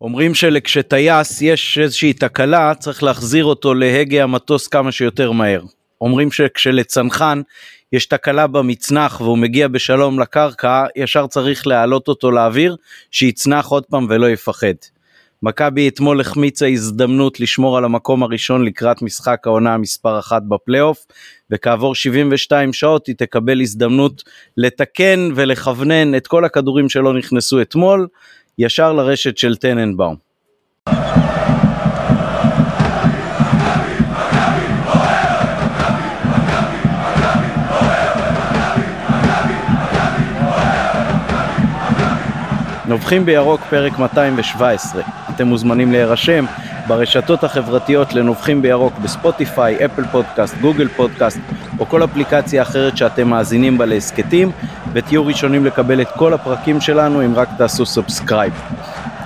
אומרים שלכשטייס יש איזושהי תקלה צריך להחזיר אותו להגה המטוס כמה שיותר מהר. אומרים שכשלצנחן יש תקלה במצנח והוא מגיע בשלום לקרקע ישר צריך להעלות אותו לאוויר שיצנח עוד פעם ולא יפחד. מכבי אתמול החמיצה הזדמנות לשמור על המקום הראשון לקראת משחק העונה המספר אחת בפלייאוף וכעבור 72 שעות היא תקבל הזדמנות לתקן ולכוונן את כל הכדורים שלא נכנסו אתמול ישר לרשת של טננבאום. נובחים בירוק פרק 217. אתם מוזמנים להירשם ברשתות החברתיות לנובחים בירוק בספוטיפיי, אפל פודקאסט, גוגל פודקאסט או כל אפליקציה אחרת שאתם מאזינים בה להסכתים ותהיו ראשונים לקבל את כל הפרקים שלנו אם רק תעשו subscribe.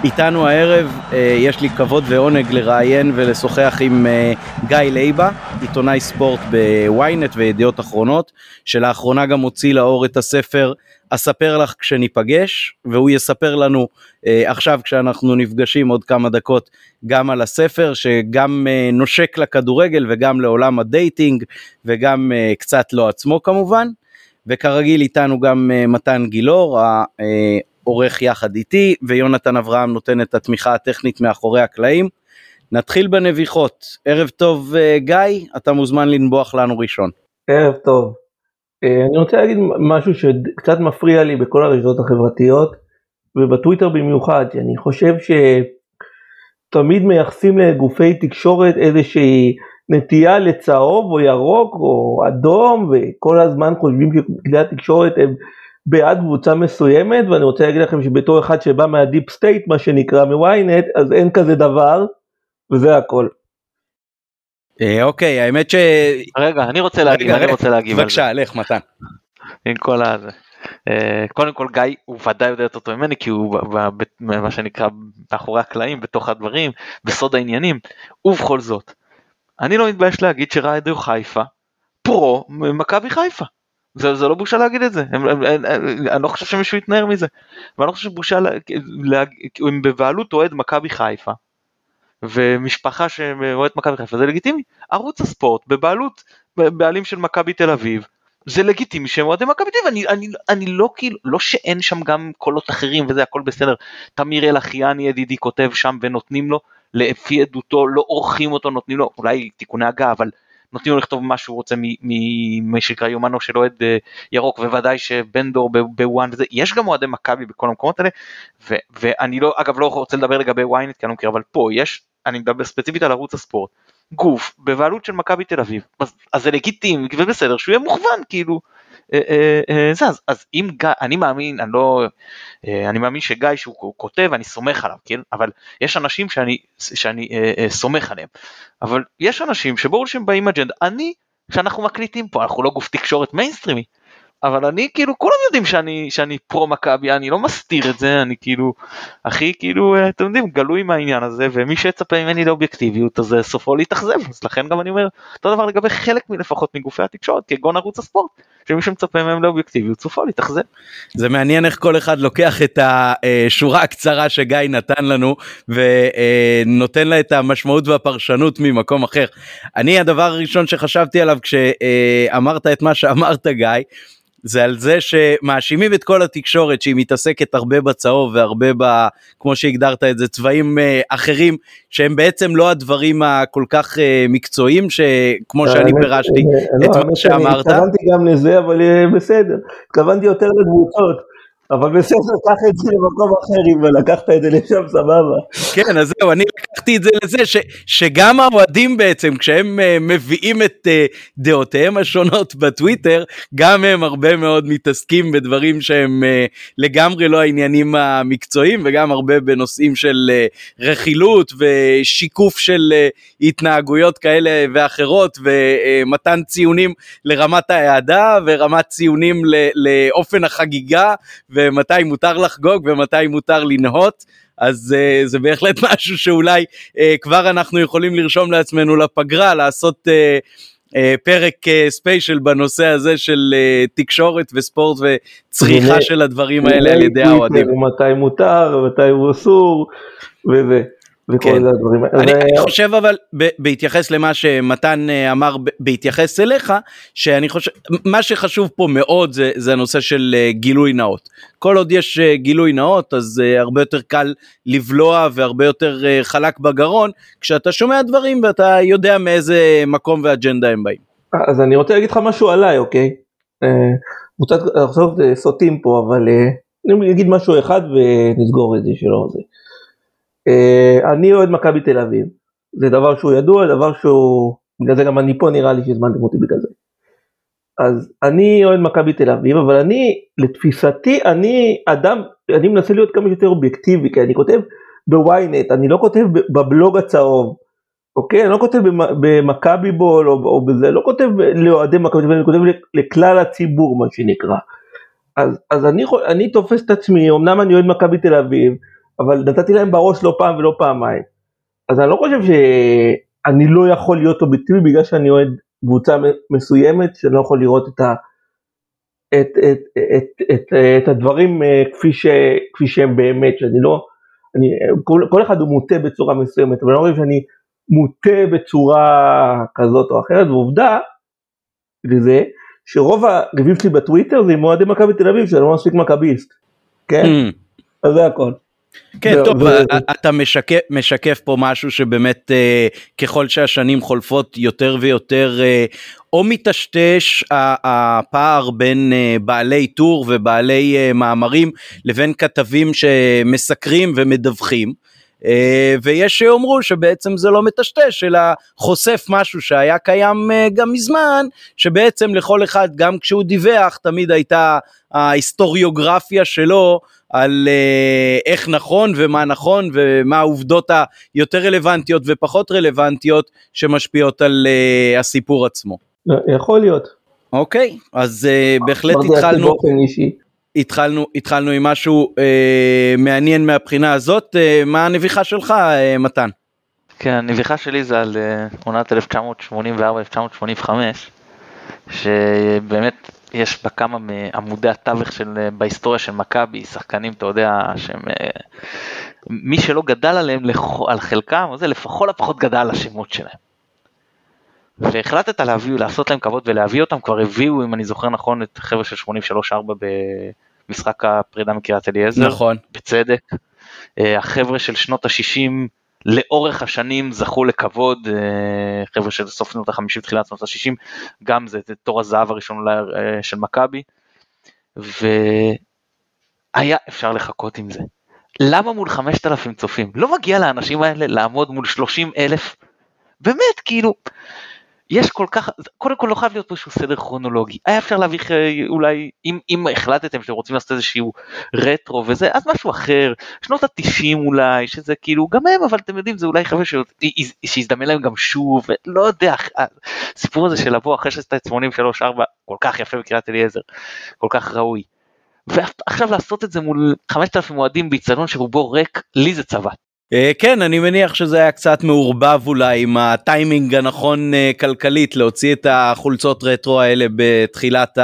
איתנו הערב אה, יש לי כבוד ועונג לראיין ולשוחח עם אה, גיא לייבה, עיתונאי ספורט בוויינט וידיעות אחרונות, שלאחרונה גם הוציא לאור את הספר אספר לך כשניפגש, והוא יספר לנו אה, עכשיו כשאנחנו נפגשים עוד כמה דקות גם על הספר שגם אה, נושק לכדורגל וגם לעולם ה dating וגם אה, קצת לא עצמו כמובן. וכרגיל איתנו גם אה, מתן גילאור, העורך יחד איתי, ויונתן אברהם נותן את התמיכה הטכנית מאחורי הקלעים. נתחיל בנביחות. ערב טוב אה, גיא, אתה מוזמן לנבוח לנו ראשון. ערב טוב. אה, אני רוצה להגיד משהו שקצת מפריע לי בכל הרשתות החברתיות ובטוויטר במיוחד, שאני חושב שתמיד מייחסים לגופי תקשורת איזושהי נטייה לצהוב או ירוק או אדום וכל הזמן חושבים שכלי התקשורת הם בעד קבוצה מסוימת ואני רוצה להגיד לכם שבתור אחד שבא מה deep state מה שנקרא מוויינט אז אין כזה דבר וזה הכל. אה, אוקיי האמת ש... רגע אני רוצה להגיב אני רוצה להגיב על זה. בבקשה לך מתן. עם כל הזה. אה, קודם כל גיא הוא ודאי יודע יותר טוב ממני כי הוא מה שנקרא מאחורי הקלעים בתוך הדברים בסוד העניינים ובכל זאת אני לא מתבייש להגיד שרדיו חיפה פרו מכבי חיפה. זה, זה לא בושה להגיד את זה, הם, הם, הם, הם, אני לא חושב שמישהו יתנער מזה, ואני לא חושב שבושה, לה, לה, הם בבעלות אוהד מכבי חיפה, ומשפחה שאוהד מכבי חיפה זה לגיטימי, ערוץ הספורט בבעלות, בעלים של מכבי תל אביב, זה לגיטימי שהם אוהדי מכבי תל אביב, אני, אני, אני לא כאילו, לא שאין שם גם קולות אחרים וזה הכל בסדר, תמיר אלחיאני ידידי כותב שם ונותנים לו, לפי עדותו לא עורכים אותו, נותנים לו, אולי תיקוני הגה, אבל נותנים לו לכתוב מה שהוא רוצה ממה שנקרא יומנו של אוהד אה, ירוק ובוודאי שבן דור בוואן וזה. יש גם אוהדי מכבי בכל המקומות האלה ו, ואני לא אגב לא רוצה לדבר לגבי וויינט כי אני לא מכיר אבל פה יש אני מדבר ספציפית על ערוץ הספורט גוף בבעלות של מכבי תל אביב אז, אז זה לגיטימי ובסדר שהוא יהיה מוכוון כאילו אה, אה, אה, זה אז, אז אם גיא, אני מאמין, אני לא, אני מאמין שגיא שהוא כותב, אני סומך עליו, כן? אבל יש אנשים שאני, שאני סומך עליהם, אבל יש אנשים שברור שהם באים אג'נדה, אני, שאנחנו מקליטים פה, אנחנו לא גוף תקשורת מיינסטרימי, אבל אני כאילו כולם יודעים שאני שאני פרו מכבי אני לא מסתיר את זה אני כאילו הכי כאילו אה, אתם יודעים גלוי מהעניין הזה ומי שיצפה ממני לאובייקטיביות אז אה, סופו להתאכזב אז לכן גם אני אומר אותו דבר לגבי חלק מלפחות מגופי התקשורת כגון ערוץ הספורט שמי שמצפה מהם לאובייקטיביות סופו להתאכזב. זה מעניין איך כל אחד לוקח את השורה הקצרה שגיא נתן לנו ונותן לה את המשמעות והפרשנות ממקום אחר. אני הדבר הראשון שחשבתי עליו כשאמרת את מה שאמרת גיא זה על זה שמאשימים את כל התקשורת שהיא מתעסקת הרבה בצהוב והרבה ב... כמו שהגדרת את זה צבעים uh, אחרים שהם בעצם לא הדברים הכל כך uh, מקצועיים שכמו שאני פירשתי את לא, מה שאמרת. התכוונתי גם לזה אבל אה, בסדר, התכוונתי יותר לקבוצות. אבל בסדר, קח את זה למקום אחר אם לקחת את זה לשם סבבה. כן, אז זהו, אני לקחתי את זה לזה ש, שגם האוהדים בעצם, כשהם uh, מביאים את uh, דעותיהם השונות בטוויטר, גם הם הרבה מאוד מתעסקים בדברים שהם uh, לגמרי לא העניינים המקצועיים, וגם הרבה בנושאים של uh, רכילות ושיקוף של uh, התנהגויות כאלה ואחרות, ומתן ציונים לרמת ההעדה ורמת ציונים לאופן החגיגה. ומתי מותר לחגוג ומתי מותר לנהות. אז uh, זה בהחלט משהו שאולי uh, כבר אנחנו יכולים לרשום לעצמנו לפגרה, לעשות uh, uh, פרק uh, ספיישל בנושא הזה של uh, תקשורת וספורט וצריכה של הדברים האלה על ידי האוהדים. מתי מותר ומתי הוא אסור. וזה. כן. אני, אני חושב אבל ב- בהתייחס למה שמתן אה, אמר בהתייחס אליך שאני חושב מה שחשוב פה מאוד זה, זה הנושא של אה, גילוי נאות כל עוד יש אה, גילוי נאות אז הרבה יותר קל לבלוע והרבה יותר חלק בגרון כשאתה שומע דברים ואתה יודע מאיזה מקום ואג'נדה הם באים. אז אני רוצה להגיד לך משהו עליי, אוקיי? עכשיו סוטים פה, אבל אני אגיד משהו אחד ונסגור את זה שלא זה. אה, אני אוהד מכבי תל אביב, זה דבר שהוא ידוע, דבר שהוא, בגלל זה גם אני פה נראה לי שהזמנתם אותי בגלל זה. אז אני אוהד מכבי תל אביב, אבל אני, לתפיסתי, אני אדם, אני מנסה להיות כמה שיותר אובייקטיבי, כי אני כותב בוויינט, אני לא כותב בבלוג הצהוב. אוקיי? אני לא כותב במ- במכבי בול או, או בזה, לא כותב לאוהדי מכבי תל אביב, אני כותב לכלל הציבור מה שנקרא. אז, אז אני, אני תופס את עצמי, אמנם אני אוהד מכבי תל אביב, אבל נתתי להם בראש לא פעם ולא פעמיים. אז אני לא חושב שאני לא יכול להיות אובייקטיבי בגלל שאני אוהד קבוצה מסוימת, שאני לא יכול לראות את, ה, את, את, את, את, את הדברים אה, כפי, ש, כפי שהם באמת, שאני לא, אני, כל, כל אחד הוא מוטה בצורה מסוימת, אבל אני לא חושב שאני מוטה בצורה כזאת או אחרת, ועובדה לזה שרוב הריבים שלי בטוויטר זה עם אוהדי מכבי תל אביב שאני לא מספיק מכביסט, כן? Mm. אז זה הכל. כן, ו- טוב, ו- אתה משקף, משקף פה משהו שבאמת אה, ככל שהשנים חולפות יותר ויותר אה, או מטשטש הפער בין אה, בעלי טור ובעלי אה, מאמרים לבין כתבים שמסקרים ומדווחים. אה, ויש שיאמרו שבעצם זה לא מטשטש אלא חושף משהו שהיה קיים אה, גם מזמן שבעצם לכל אחד גם כשהוא דיווח תמיד הייתה ההיסטוריוגרפיה שלו על אה, איך נכון ומה נכון ומה העובדות היותר רלוונטיות ופחות רלוונטיות שמשפיעות על אה, הסיפור עצמו. יכול להיות. אוקיי, אז אה, בהחלט התחלנו, באופן אישי. התחלנו, התחלנו עם משהו אה, מעניין מהבחינה הזאת. אה, מה הנביכה שלך, אה, מתן? כן, הנביכה שלי זה על אה, עונת 1984-1985, שבאמת יש בה כמה מעמודי התווך של, אה, בהיסטוריה של מכבי, שחקנים, אתה יודע, שהם... אה, מי שלא גדל עליהם, על חלקם, זה לכל הפחות גדל על השמות שלהם. והחלטת להביא, לעשות להם כבוד ולהביא אותם, כבר הביאו, אם אני זוכר נכון, את החבר'ה של 83-4 במשחק הפרידה מקריית אליעזר. נכון. בצדק. אה, החבר'ה של שנות ה-60 לאורך השנים זכו לכבוד, אה, חבר'ה של סוף שנות ה-50 תחילת שנות ה-60, גם זה, זה תור הזהב הראשון אה, של מכבי, והיה אפשר לחכות עם זה. למה מול 5,000 צופים? לא מגיע לאנשים האלה לעמוד מול 30 אלף? באמת, כאילו, יש כל כך, קודם כל לא חייב להיות פה איזשהו סדר כרונולוגי, היה אפשר להביא אה, אולי, אם, אם החלטתם שאתם רוצים לעשות איזשהו רטרו וזה, אז משהו אחר, שנות התשעים אולי, שזה כאילו, גם הם, אבל אתם יודעים, זה אולי חבר'ה ש- שיזדמן להם גם שוב, לא יודע, הסיפור הזה של לבוא אחרי שעשית את 83-4, כל כך יפה בקריית אליעזר, כל כך ראוי. ועכשיו לעשות את זה מול 5,000 אוהדים באיצטדיון שרובו ריק, לי זה צבא. אה, כן, אני מניח שזה היה קצת מעורבב אולי עם הטיימינג הנכון אה, כלכלית להוציא את החולצות רטרו האלה בתחילת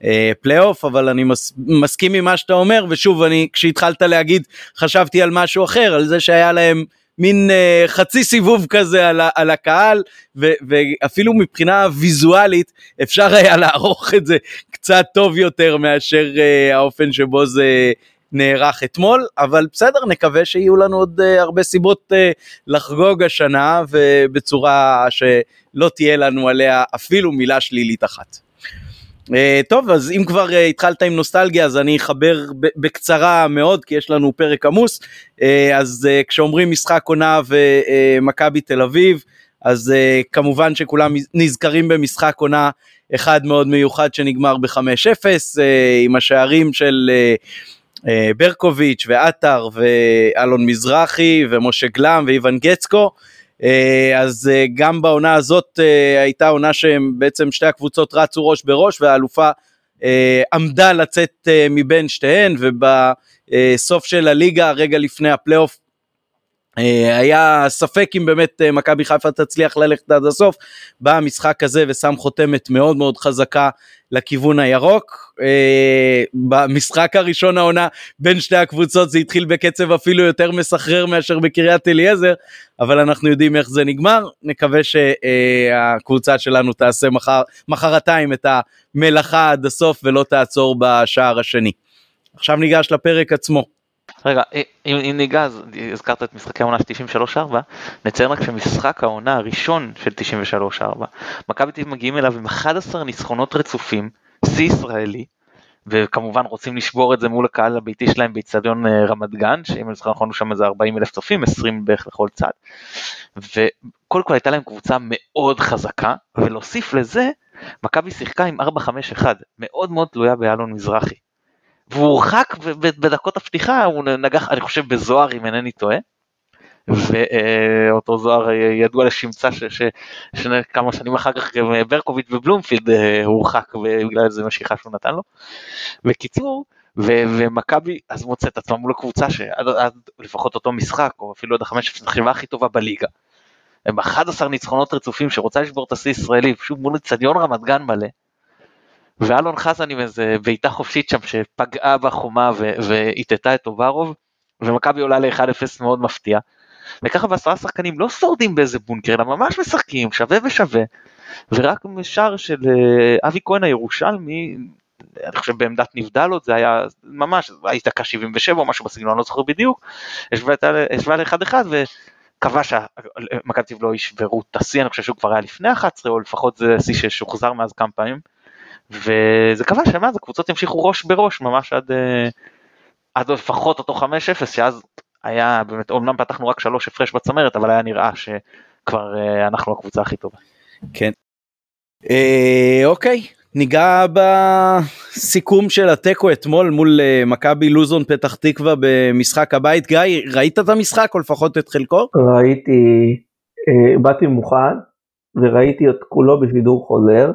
הפלייאוף, אבל אני מס, מסכים עם מה שאתה אומר, ושוב, אני כשהתחלת להגיד חשבתי על משהו אחר, על זה שהיה להם מין אה, חצי סיבוב כזה על, ה- על הקהל, ו, ואפילו מבחינה ויזואלית אפשר היה לערוך את זה קצת טוב יותר מאשר אה, האופן שבו זה נערך אתמול, אבל בסדר, נקווה שיהיו לנו עוד uh, הרבה סיבות uh, לחגוג השנה, ובצורה שלא תהיה לנו עליה אפילו מילה שלילית אחת. Uh, טוב, אז אם כבר uh, התחלת עם נוסטלגיה, אז אני אחבר בקצרה מאוד, כי יש לנו פרק עמוס. Uh, אז uh, כשאומרים משחק עונה ומכבי תל אביב, אז uh, כמובן שכולם נזכרים במשחק עונה אחד מאוד מיוחד שנגמר ב-5-0, uh, עם השערים של... Uh, אה, ברקוביץ' ועטר ואלון מזרחי ומשה גלם ואיוון גצקו. אה, אז אה, גם בעונה הזאת הייתה עונה שהם בעצם שתי הקבוצות רצו ראש בראש והאלופה עמדה לצאת מבין שתיהן ובסוף של הליגה רגע לפני הפלייאוף אה, היה ספק אם באמת אה, מכבי חיפה תצליח ללכת עד הסוף, בא המשחק הזה ושם חותמת מאוד מאוד חזקה לכיוון הירוק. אה, במשחק הראשון העונה בין שתי הקבוצות זה התחיל בקצב אפילו יותר מסחרר מאשר בקריית אליעזר, אבל אנחנו יודעים איך זה נגמר, נקווה שהקבוצה שלנו תעשה מחר, מחרתיים את המלאכה עד הסוף ולא תעצור בשער השני. עכשיו ניגש לפרק עצמו. רגע, אם, אם ניגע, אז הזכרת את משחקי העונה של 93-4, נציין רק שמשחק העונה הראשון של 93-4, מכבי תל מגיעים אליו עם 11 ניצחונות רצופים, שיא ישראלי, וכמובן רוצים לשבור את זה מול הקהל הביתי שלהם באיצטדיון אה, רמת גן, שאם אני זוכר נכון שם איזה 40 אלף צופים, 20 בערך לכל צד, וקודם כל הייתה להם קבוצה מאוד חזקה, ולהוסיף לזה, מכבי שיחקה עם 4-5-1, מאוד מאוד תלויה באלון מזרחי. והוא הורחק בדקות הפתיחה הוא נגח אני חושב בזוהר אם אינני טועה. ואותו זוהר ידוע לשמצה שכמה שנים אחר כך גם ברקוביץ' ובלומפילד אה, הורחק בגלל איזה משיכה שהוא נתן לו. בקיצור ומכבי אז מוצא את עצמה מול הקבוצה שעד לפחות אותו משחק או אפילו עד החמש החברה הכי טובה בליגה. הם 11 ניצחונות רצופים שרוצה לשבור את השיא הישראלי פשוט מול אצטדיון רמת גן מלא. ואלון חזן עם איזה בעיטה חופשית שם שפגעה בחומה והטטה את אוברוב, ומכבי עולה ל-1-0 מאוד מפתיע. וככה בעשרה שחקנים לא שורדים באיזה בונקר, אלא ממש משחקים שווה ושווה, ורק שער של אה, אבי כהן הירושלמי, אני חושב בעמדת נבדלות, זה היה ממש, הייתה דקה 77 או משהו בסגנון, אני לא זוכר בדיוק, השווה לאחד אחד וקבע שמכבי תל לא ישברו את השיא, אני חושב שהוא כבר היה לפני 11, או לפחות זה שיא ששוחזר מאז כמה פעמים. וזה קבע שמאז הקבוצות המשיכו ראש בראש ממש עד, אה, עד לפחות אותו 5-0 שאז היה באמת אומנם פתחנו רק שלוש הפרש בצמרת אבל היה נראה שכבר אה, אנחנו הקבוצה הכי טובה. כן. אה, אוקיי ניגע בסיכום של התיקו אתמול מול אה, מכבי לוזון פתח תקווה במשחק הבית גיא ראית את המשחק או לפחות את חלקו? ראיתי אה, באתי מוכן וראיתי את כולו בשידור חוזר.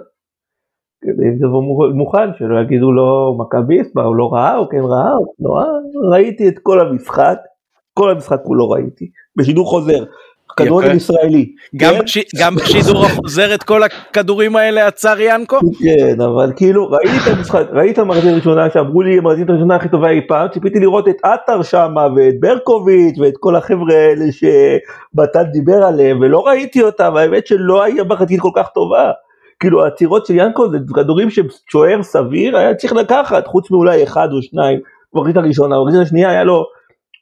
כדי שיבוא מוכן, שלא יגידו לו מכביסט, הוא לא ראה או כן ראה, לא ראה, ראיתי את כל המשחק, כל המשחק כולו ראיתי, בשידור חוזר, כדורגל ישראלי. גם, כן? בש... גם בשידור החוזר את כל הכדורים האלה עצר ינקו? כן, אבל כאילו ראיתי את המשחק, ראיתי את המחצית הראשונה שאמרו לי המחצית הראשונה הכי טובה אי פעם, ציפיתי לראות את עטר שמה ואת ברקוביץ' ואת כל החבר'ה האלה שבטל דיבר עליהם ולא ראיתי אותם, האמת שלא היה מחצית כל כך טובה. כאילו העצירות של ינקו זה כדורים ששוער סביר היה צריך לקחת, חוץ מאולי אחד או שניים, במחצית הראשונה, במחצית השנייה היה לו,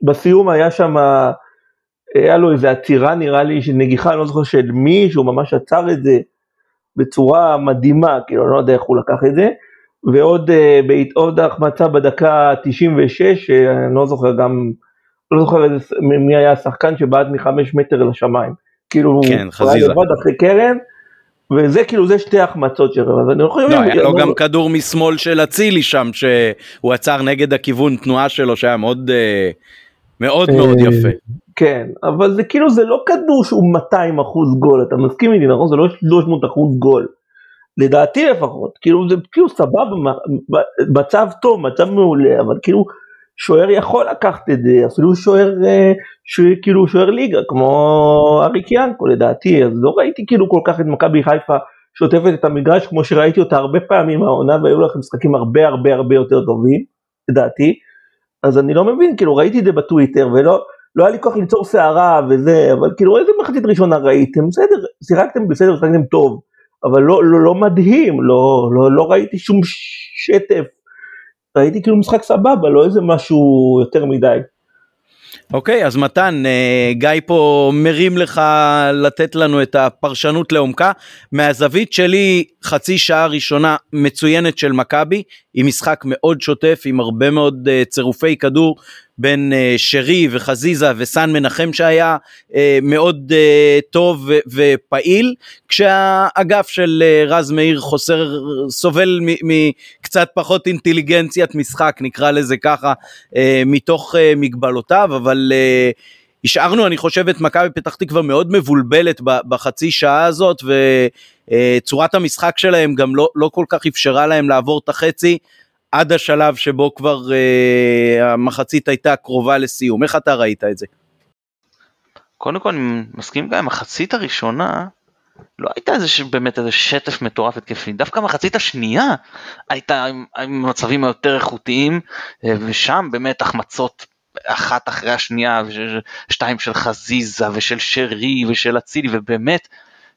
בסיום היה שם, היה לו איזה עצירה נראה לי של נגיחה, אני לא זוכר של מי, שהוא ממש עצר את זה בצורה מדהימה, כאילו אני לא יודע איך הוא לקח את זה, ועוד אה, עוד החמצה בדקה 96, אני לא זוכר גם, לא זוכר מי היה השחקן שבעט מחמש מטר לשמיים, כאילו, כן, חזיזה, אחרי קרן, וזה כאילו זה שתי החמצות שלו, אז אני לא חושב... לא, היה לו גם כדור משמאל של אצילי שם שהוא עצר נגד הכיוון תנועה שלו שהיה מאוד אה, מאוד מאוד אה, יפה. כן, אבל זה כאילו זה לא כדור שהוא 200 אחוז גול, אתה מסכים איתי נכון? זה לא 300 אחוז גול. לדעתי לפחות, כאילו זה כאילו סבבה, מצב טוב, מצב מעולה, אבל כאילו שוער יכול לקחת את זה, אפילו שוער, אה, כאילו שוער ליגה, כמו אריק ינקו לדעתי, אז לא ראיתי כאילו כל כך את מכבי חיפה שוטפת את המגרש כמו שראיתי אותה הרבה פעמים העונה והיו לכם משחקים הרבה הרבה הרבה יותר טובים, לדעתי, אז אני לא מבין, כאילו ראיתי את זה בטוויטר ולא לא היה לי כוח ליצור סערה וזה, אבל כאילו איזה מחצית ראשונה ראיתם, בסדר, שיחקתם בסדר, שיחקתם טוב, אבל לא, לא, לא מדהים, לא, לא, לא ראיתי שום שטף ראיתי כאילו משחק סבבה, לא איזה משהו יותר מדי. אוקיי, okay, אז מתן, אה, גיא פה מרים לך לתת לנו את הפרשנות לעומקה. מהזווית שלי, חצי שעה ראשונה מצוינת של מכבי, עם משחק מאוד שוטף, עם הרבה מאוד uh, צירופי כדור בין uh, שרי וחזיזה וסן מנחם שהיה uh, מאוד uh, טוב ופעיל, כשהאגף של רז מאיר חוסר, סובל מקצת פחות אינטליגנציית משחק, נקרא לזה ככה, מתוך מגבלותיו, אבל השארנו אני חושב את מכבי פתח תקווה מאוד מבולבלת בחצי שעה הזאת וצורת המשחק שלהם גם לא, לא כל כך אפשרה להם לעבור את החצי עד השלב שבו כבר uh, המחצית הייתה קרובה לסיום. איך אתה ראית את זה? קודם כל אני מסכים גם, המחצית הראשונה לא הייתה איזה באמת איזה שטף מטורף התקפי, דווקא המחצית השנייה הייתה עם, עם מצבים היותר איכותיים, אה, ושם באמת החמצות אחת אחרי השנייה, שתיים של חזיזה ושל שרי ושל אצילי, ובאמת,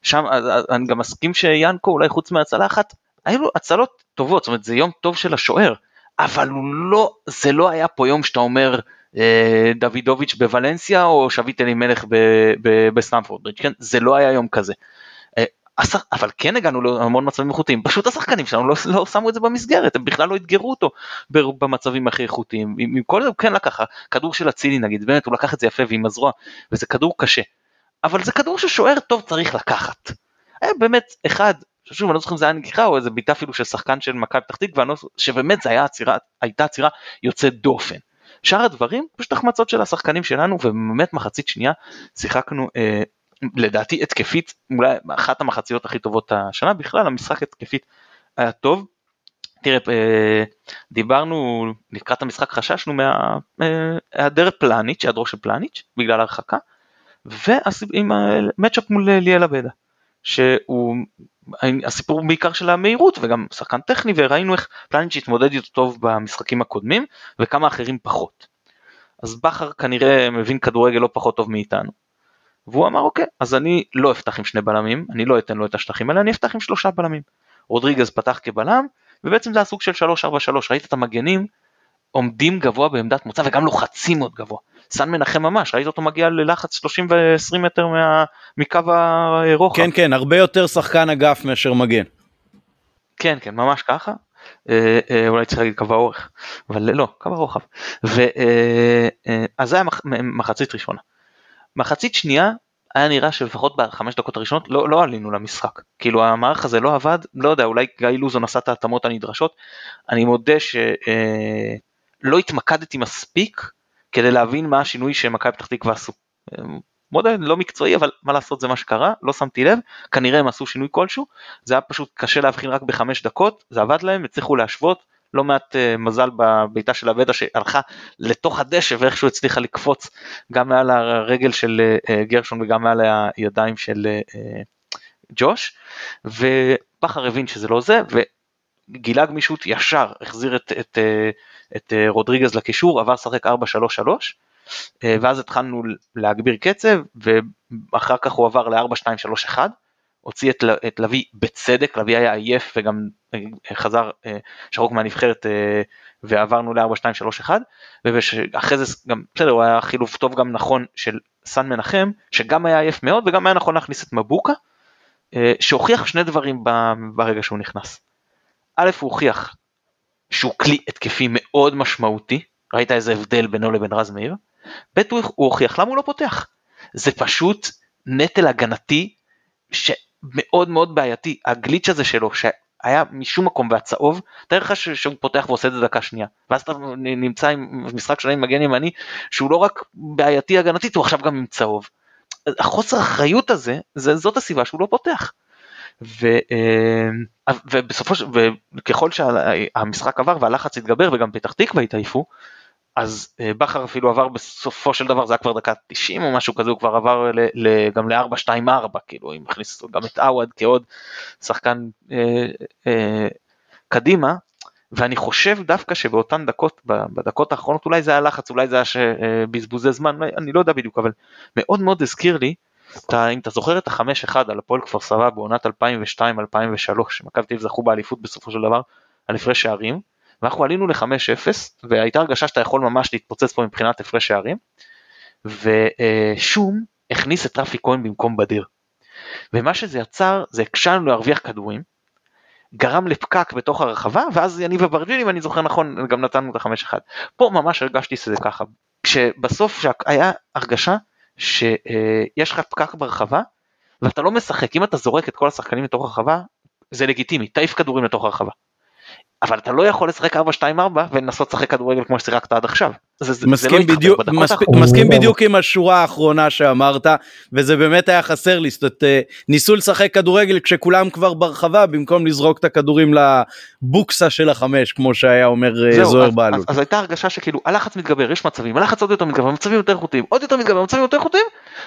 שם אני גם מסכים שיאנקו אולי חוץ מהצלה אחת, היו לו הצלות טובות, זאת אומרת זה יום טוב של השוער, אבל לא, זה לא היה פה יום שאתה אומר, אה, דוידוביץ' בוולנסיה או שביט אלימלך ב- ב- בסטמפורד ברידג', כן? זה לא היה יום כזה. אה, אבל כן הגענו להמון מצבים איכותיים, פשוט השחקנים שלנו לא, לא שמו את זה במסגרת, הם בכלל לא אתגרו אותו במצבים הכי איכותיים, עם, עם כל זה הוא כן לקח, כדור של אצילי נגיד, באמת הוא לקח את זה יפה ועם הזרוע, וזה כדור קשה, אבל זה כדור ששוער טוב צריך לקחת. היה באמת אחד, שוב אני לא זוכר אם זה היה נגיחה או איזה בעיטה אפילו של שחקן של מכבי פתח תקווה, לא שבאמת זה עצירה, הייתה עצירה יוצאת דופן. שאר הדברים פשוט החמצות של השחקנים שלנו ובאמת מחצית שנייה שיחקנו אה, לדעתי התקפית אולי אחת המחציות הכי טובות השנה בכלל המשחק התקפית היה טוב. תראה אה, דיברנו לקראת המשחק חששנו מהיעדר פלניץ' היעדרו של פלניץ' בגלל הרחקה ועם המצ'אפ מול ליאל עבדה שהוא הסיפור בעיקר של המהירות וגם שחקן טכני וראינו איך פלניץ' התמודד איתו טוב במשחקים הקודמים וכמה אחרים פחות. אז בכר כנראה מבין כדורגל לא פחות טוב מאיתנו. והוא אמר אוקיי אז אני לא אפתח עם שני בלמים אני לא אתן לו את השטחים האלה אני אפתח עם שלושה בלמים. רודריגז פתח כבלם ובעצם זה הסוג של 3-4-3 ראית את המגנים עומדים גבוה בעמדת מוצא וגם לוחצים מאוד גבוה. סן מנחם ממש ראית אותו מגיע ללחץ 30 ו-20 מטר מה, מקו הרוחב. כן כן הרבה יותר שחקן אגף מאשר מגן. כן כן ממש ככה. אה, אה, אולי צריך להגיד קו האורך אבל לא קו הרוחב. ו, אה, אה, אז זה היה מח, מחצית ראשונה. מחצית שנייה היה נראה שלפחות בחמש דקות הראשונות לא, לא עלינו למשחק. כאילו המערך הזה לא עבד, לא יודע, אולי גיא לוזון עשה את ההתאמות הנדרשות. אני מודה שלא התמקדתי מספיק כדי להבין מה השינוי שמכבי פתח תקווה עשו. מודה לא מקצועי אבל מה לעשות זה מה שקרה לא שמתי לב. כנראה הם עשו שינוי כלשהו. זה היה פשוט קשה להבחין רק בחמש דקות זה עבד להם הצליחו להשוות. לא מעט uh, מזל בביתה של אבדה שהלכה לתוך הדשא ואיכשהו הצליחה לקפוץ גם מעל הרגל של uh, גרשון וגם מעל הידיים של uh, ג'וש. ובכר הבין שזה לא זה וגילה גמישות ישר החזיר את, את, את, את רודריגז לקישור עבר לשחק 4-3-3 ואז התחלנו להגביר קצב ואחר כך הוא עבר ל-4-2-3-1 הוציא את, את לביא בצדק, לביא היה עייף וגם חזר שרוק מהנבחרת ועברנו ל-4-2-3-1 ואחרי זה גם בסדר הוא היה חילוף טוב גם נכון של סן מנחם שגם היה עייף מאוד וגם היה נכון להכניס את מבוקה שהוכיח שני דברים ברגע שהוא נכנס. א' הוא הוכיח שהוא כלי התקפי מאוד משמעותי ראית איזה הבדל בינו לבין רז מאיר ב' הוא הוכיח למה הוא לא פותח. זה פשוט נטל הגנתי שמאוד מאוד בעייתי הגליץ' הזה שלו שהיה משום מקום והצהוב תאר לך שהוא פותח ועושה את זה דקה שנייה ואז אתה נמצא עם משחק שלם עם מגן ימני שהוא לא רק בעייתי הגנתית הוא עכשיו גם עם צהוב. החוסר אחריות הזה זה, זאת הסיבה שהוא לא פותח. ו, ובסופו של וככל שהמשחק עבר והלחץ התגבר וגם פתח תקווה התעייפו אז בכר אפילו עבר בסופו של דבר זה היה כבר דקה 90 או משהו כזה הוא כבר עבר ל, ל, גם ל-4-2-4 כאילו אם הכניס גם את עווד כעוד שחקן אה, אה, קדימה ואני חושב דווקא שבאותן דקות בדקות האחרונות אולי זה היה לחץ אולי זה היה בזבוזי זמן אני לא יודע בדיוק אבל מאוד מאוד הזכיר לי אתה, אם אתה זוכר את החמש אחד על הפועל כפר סבא בעונת 2002-2003 שמכבי תל אביב זכו באליפות בסופו של דבר על הפרש שערים ואנחנו עלינו ל-5-0 והייתה הרגשה שאתה יכול ממש להתפוצץ פה מבחינת הפרש שערים ושום הכניס את רפי כהן במקום בדיר. ומה שזה יצר זה הקשה לנו להרוויח כדורים, גרם לפקק בתוך הרחבה ואז יניב אברג'יני אם אני זוכר נכון גם נתנו את החמש אחד. פה ממש הרגשתי שזה ככה כשבסוף היה הרגשה שיש לך פקק ברחבה ואתה לא משחק אם אתה זורק את כל השחקנים לתוך הרחבה זה לגיטימי תעיף כדורים לתוך הרחבה. אבל אתה לא יכול לשחק 4-2-4 ולנסות לשחק כדורגל כמו ששיחקת עד עכשיו. זה, זה, מסכים, זה לא בדיוק, מספ... מסכים בדיוק עם השורה האחרונה שאמרת וזה באמת היה חסר לי זאת אומרת, אה, ניסו לשחק כדורגל כשכולם כבר ברחבה במקום לזרוק את הכדורים לבוקסה של החמש כמו שהיה אומר אה, זוהר בהלול. אז, אז הייתה הרגשה שכאילו הלחץ מתגבר יש מצבים הלחץ עוד יותר מתגבר מצבים יותר איכותיים עוד יותר מתגבר מצבים יותר איכותיים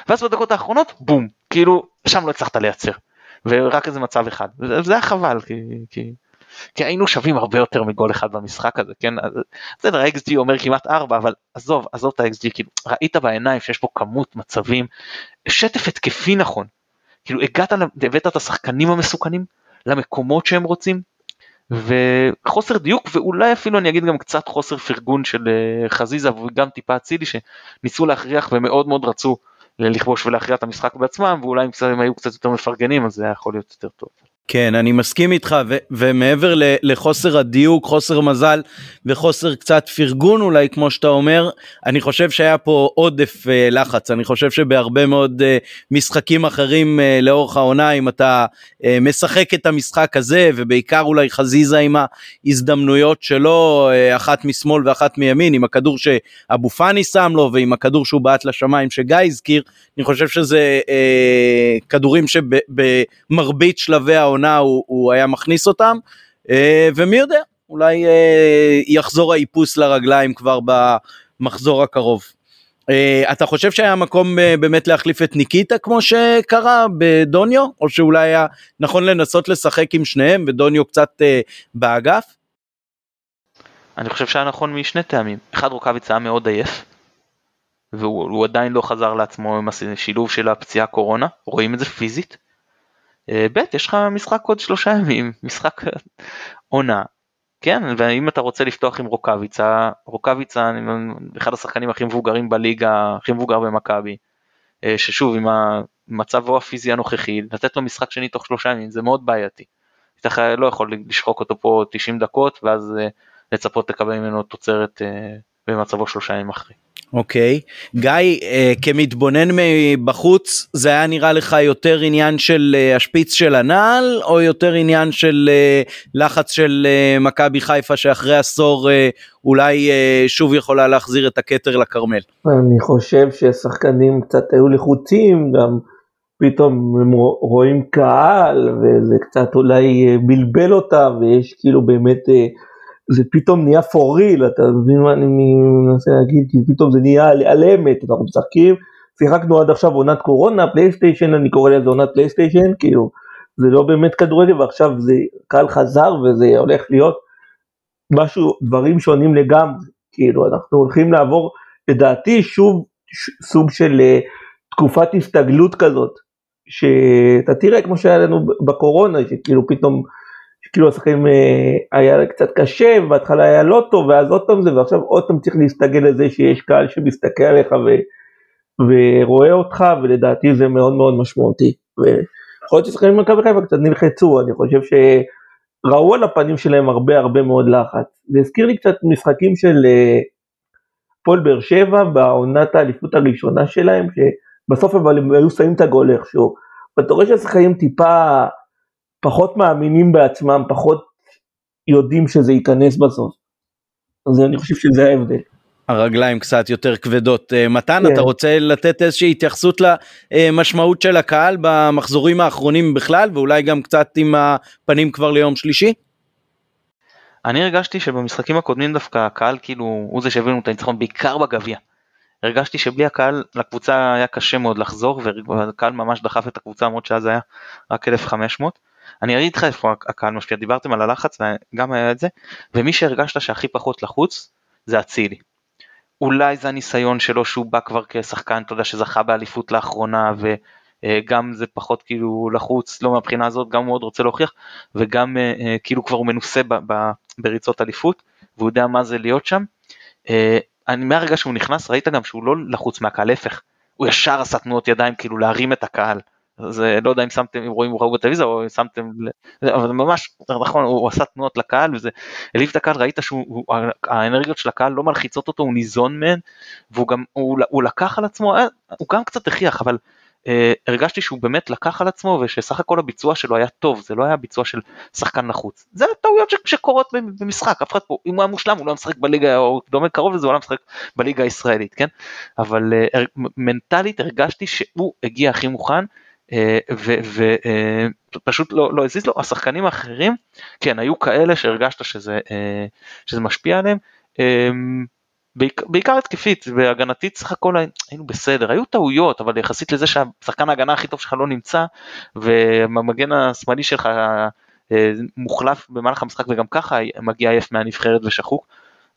ואז בדקות האחרונות בום כאילו שם לא הצלחת לייצר ורק איזה מצב אחד וזה זה היה חבל כי, כי, כי היינו שווים הרבה יותר מגול אחד במשחק הזה כן בסדר ה-XG אומר כמעט 4 אבל עזוב עזוב את ה-XG כאילו ראית בעיניים שיש פה כמות מצבים שטף התקפי נכון כאילו הגעת הבאת את השחקנים המסוכנים למקומות שהם רוצים וחוסר דיוק ואולי אפילו אני אגיד גם קצת חוסר פרגון של אה, חזיזה וגם טיפה אצילי שניסו להכריח ומאוד מאוד רצו לכבוש ולהכריע את המשחק בעצמם ואולי אם אם היו קצת יותר מפרגנים אז זה היה יכול להיות יותר טוב. כן אני מסכים איתך ו- ומעבר ל- לחוסר הדיוק חוסר מזל וחוסר קצת פרגון אולי כמו שאתה אומר אני חושב שהיה פה עודף אה, לחץ. אני חושב שבהרבה מאוד אה, משחקים אחרים אה, לאורך העונה אם אתה אה, משחק את המשחק הזה ובעיקר אולי חזיזה עם ההזדמנויות שלו אה, אחת משמאל ואחת מימין עם הכדור שאבו פאני שם לו ועם הכדור שהוא בעט לשמיים שגיא הזכיר אני חושב שזה אה, כדורים שבמרבית שלבי העונה הוא, הוא היה מכניס אותם אה, ומי יודע אולי אה, יחזור האיפוס לרגליים כבר במחזור הקרוב. אה, אתה חושב שהיה מקום באמת להחליף את ניקיטה כמו שקרה בדוניו או שאולי היה נכון לנסות לשחק עם שניהם ודוניו קצת באגף? אני חושב שהיה נכון משני טעמים אחד רוקאביץ היה מאוד עייף והוא הוא עדיין לא חזר לעצמו עם השילוב של הפציעה קורונה רואים את זה פיזית. אה, ב' יש לך משחק עוד שלושה ימים משחק עונה כן ואם אתה רוצה לפתוח עם רוקאביצה רוקאביצה לא- אחד השחקנים הכי מבוגרים בליגה הכי מבוגר במכבי אה, ששוב עם המצבו הפיזי הנוכחי לתת לו משחק שני תוך שלושה ימים זה מאוד בעייתי. אתה לא יכול לשחוק אותו פה 90 דקות ואז אה, לצפות לקבל ממנו תוצרת במצבו שלושה ימים אחרי. אוקיי. גיא, אה, כמתבונן מבחוץ, זה היה נראה לך יותר עניין של אה, השפיץ של הנעל, או יותר עניין של אה, לחץ של אה, מכבי חיפה שאחרי עשור אה, אולי אה, שוב יכולה להחזיר את הכתר לכרמל? אני חושב ששחקנים קצת היו לחוצים, גם פתאום הם רואים קהל וזה קצת אולי בלבל אותם ויש כאילו באמת, אה, זה פתאום נהיה for real, אתה מבין מה אני מנסה להגיד? כי פתאום זה נהיה על, אמת, אנחנו משחקים, שיחקנו עד עכשיו עונת קורונה, פלייסטיישן, אני קורא לזה עונת פלייסטיישן, כאילו זה לא באמת כדורגל ועכשיו זה קהל חזר וזה הולך להיות משהו, דברים שונים לגמרי, כאילו אנחנו הולכים לעבור לדעתי שוב ש- סוג של אה, תקופת הסתגלות כזאת, שאתה תראה כמו שהיה לנו בקורונה, שכאילו פתאום, כאילו השחקנים אה, היה קצת קשה, בהתחלה היה לא טוב, ואז עוד פעם זה, ועכשיו עוד פעם צריך להסתגל לזה שיש קהל שמסתכל עליך ו, ורואה אותך, ולדעתי זה מאוד מאוד משמעותי. ויכול להיות ששחקנים במכבי חיפה קצת נלחצו, אני חושב שראו על הפנים שלהם הרבה הרבה מאוד לחץ. זה הזכיר לי קצת משחקים של אה, הפועל באר שבע בעונת האליפות הראשונה שלהם, שבסוף אבל הם היו שמים את הגול איכשהו. ואתה רואה שהשחקנים טיפה פחות מאמינים בעצמם, פחות יודעים שזה ייכנס בסוף. אז אני חושב שזה ההבדל. הרגליים קצת יותר כבדות. אה, מתן, כן. אתה רוצה לתת איזושהי התייחסות למשמעות של הקהל במחזורים האחרונים בכלל, ואולי גם קצת עם הפנים כבר ליום שלישי? אני הרגשתי שבמשחקים הקודמים דווקא הקהל כאילו הוא זה שהביא לנו את הניצחון בעיקר בגביע. הרגשתי שבלי הקהל לקבוצה היה קשה מאוד לחזור והקהל ממש דחף את הקבוצה למרות שאז היה רק 1500. אני אגיד לך איפה הקהל משפיע דיברתם על הלחץ וגם היה את זה ומי שהרגשת שהכי פחות לחוץ זה אצילי. אולי זה הניסיון שלו שהוא בא כבר כשחקן אתה יודע שזכה באליפות לאחרונה וגם זה פחות כאילו לחוץ לא מהבחינה הזאת גם הוא מאוד רוצה להוכיח וגם אה, אה, כאילו כבר הוא מנוסה ב- ב- בריצות אליפות והוא יודע מה זה להיות שם. אה, אני מהרגע שהוא נכנס ראית גם שהוא לא לחוץ מהקהל להפך הוא ישר עשה תנועות ידיים כאילו להרים את הקהל. זה לא יודע אם שמתם אם רואים ראו בטלוויזיה או אם שמתם אבל ממש נכון הוא עשה תנועות לקהל וזה העליב את הקהל ראית שהוא הוא- האנרגיות של הקהל לא מלחיצות אותו הוא ניזון מהן והוא גם הוא, הוא לקח על עצמו אה, הוא גם קצת הכריח אבל אה, הרגשתי שהוא באמת לקח על עצמו ושסך הכל הביצוע שלו היה טוב זה לא היה ביצוע של שחקן לחוץ זה טעויות שקורות במשחק אף אחד פה אם הוא היה מושלם הוא לא משחק בליגה או דומה קרוב לזה הוא לא משחק בליגה הישראלית כן? אבל אה, מנטלית הרגשתי שהוא הגיע הכי מוכן ופשוט לא, לא הזיז לו. השחקנים האחרים כן היו כאלה שהרגשת שזה אה, שזה משפיע עליהם. אה, בעיקר, התקפית והגנתית סך הכל היינו בסדר. היו טעויות אבל יחסית לזה שהשחקן ההגנה הכי טוב שלך לא נמצא והמגן השמאלי שלך אה, מוחלף במהלך המשחק וגם ככה מגיע עייף מהנבחרת ושחוק.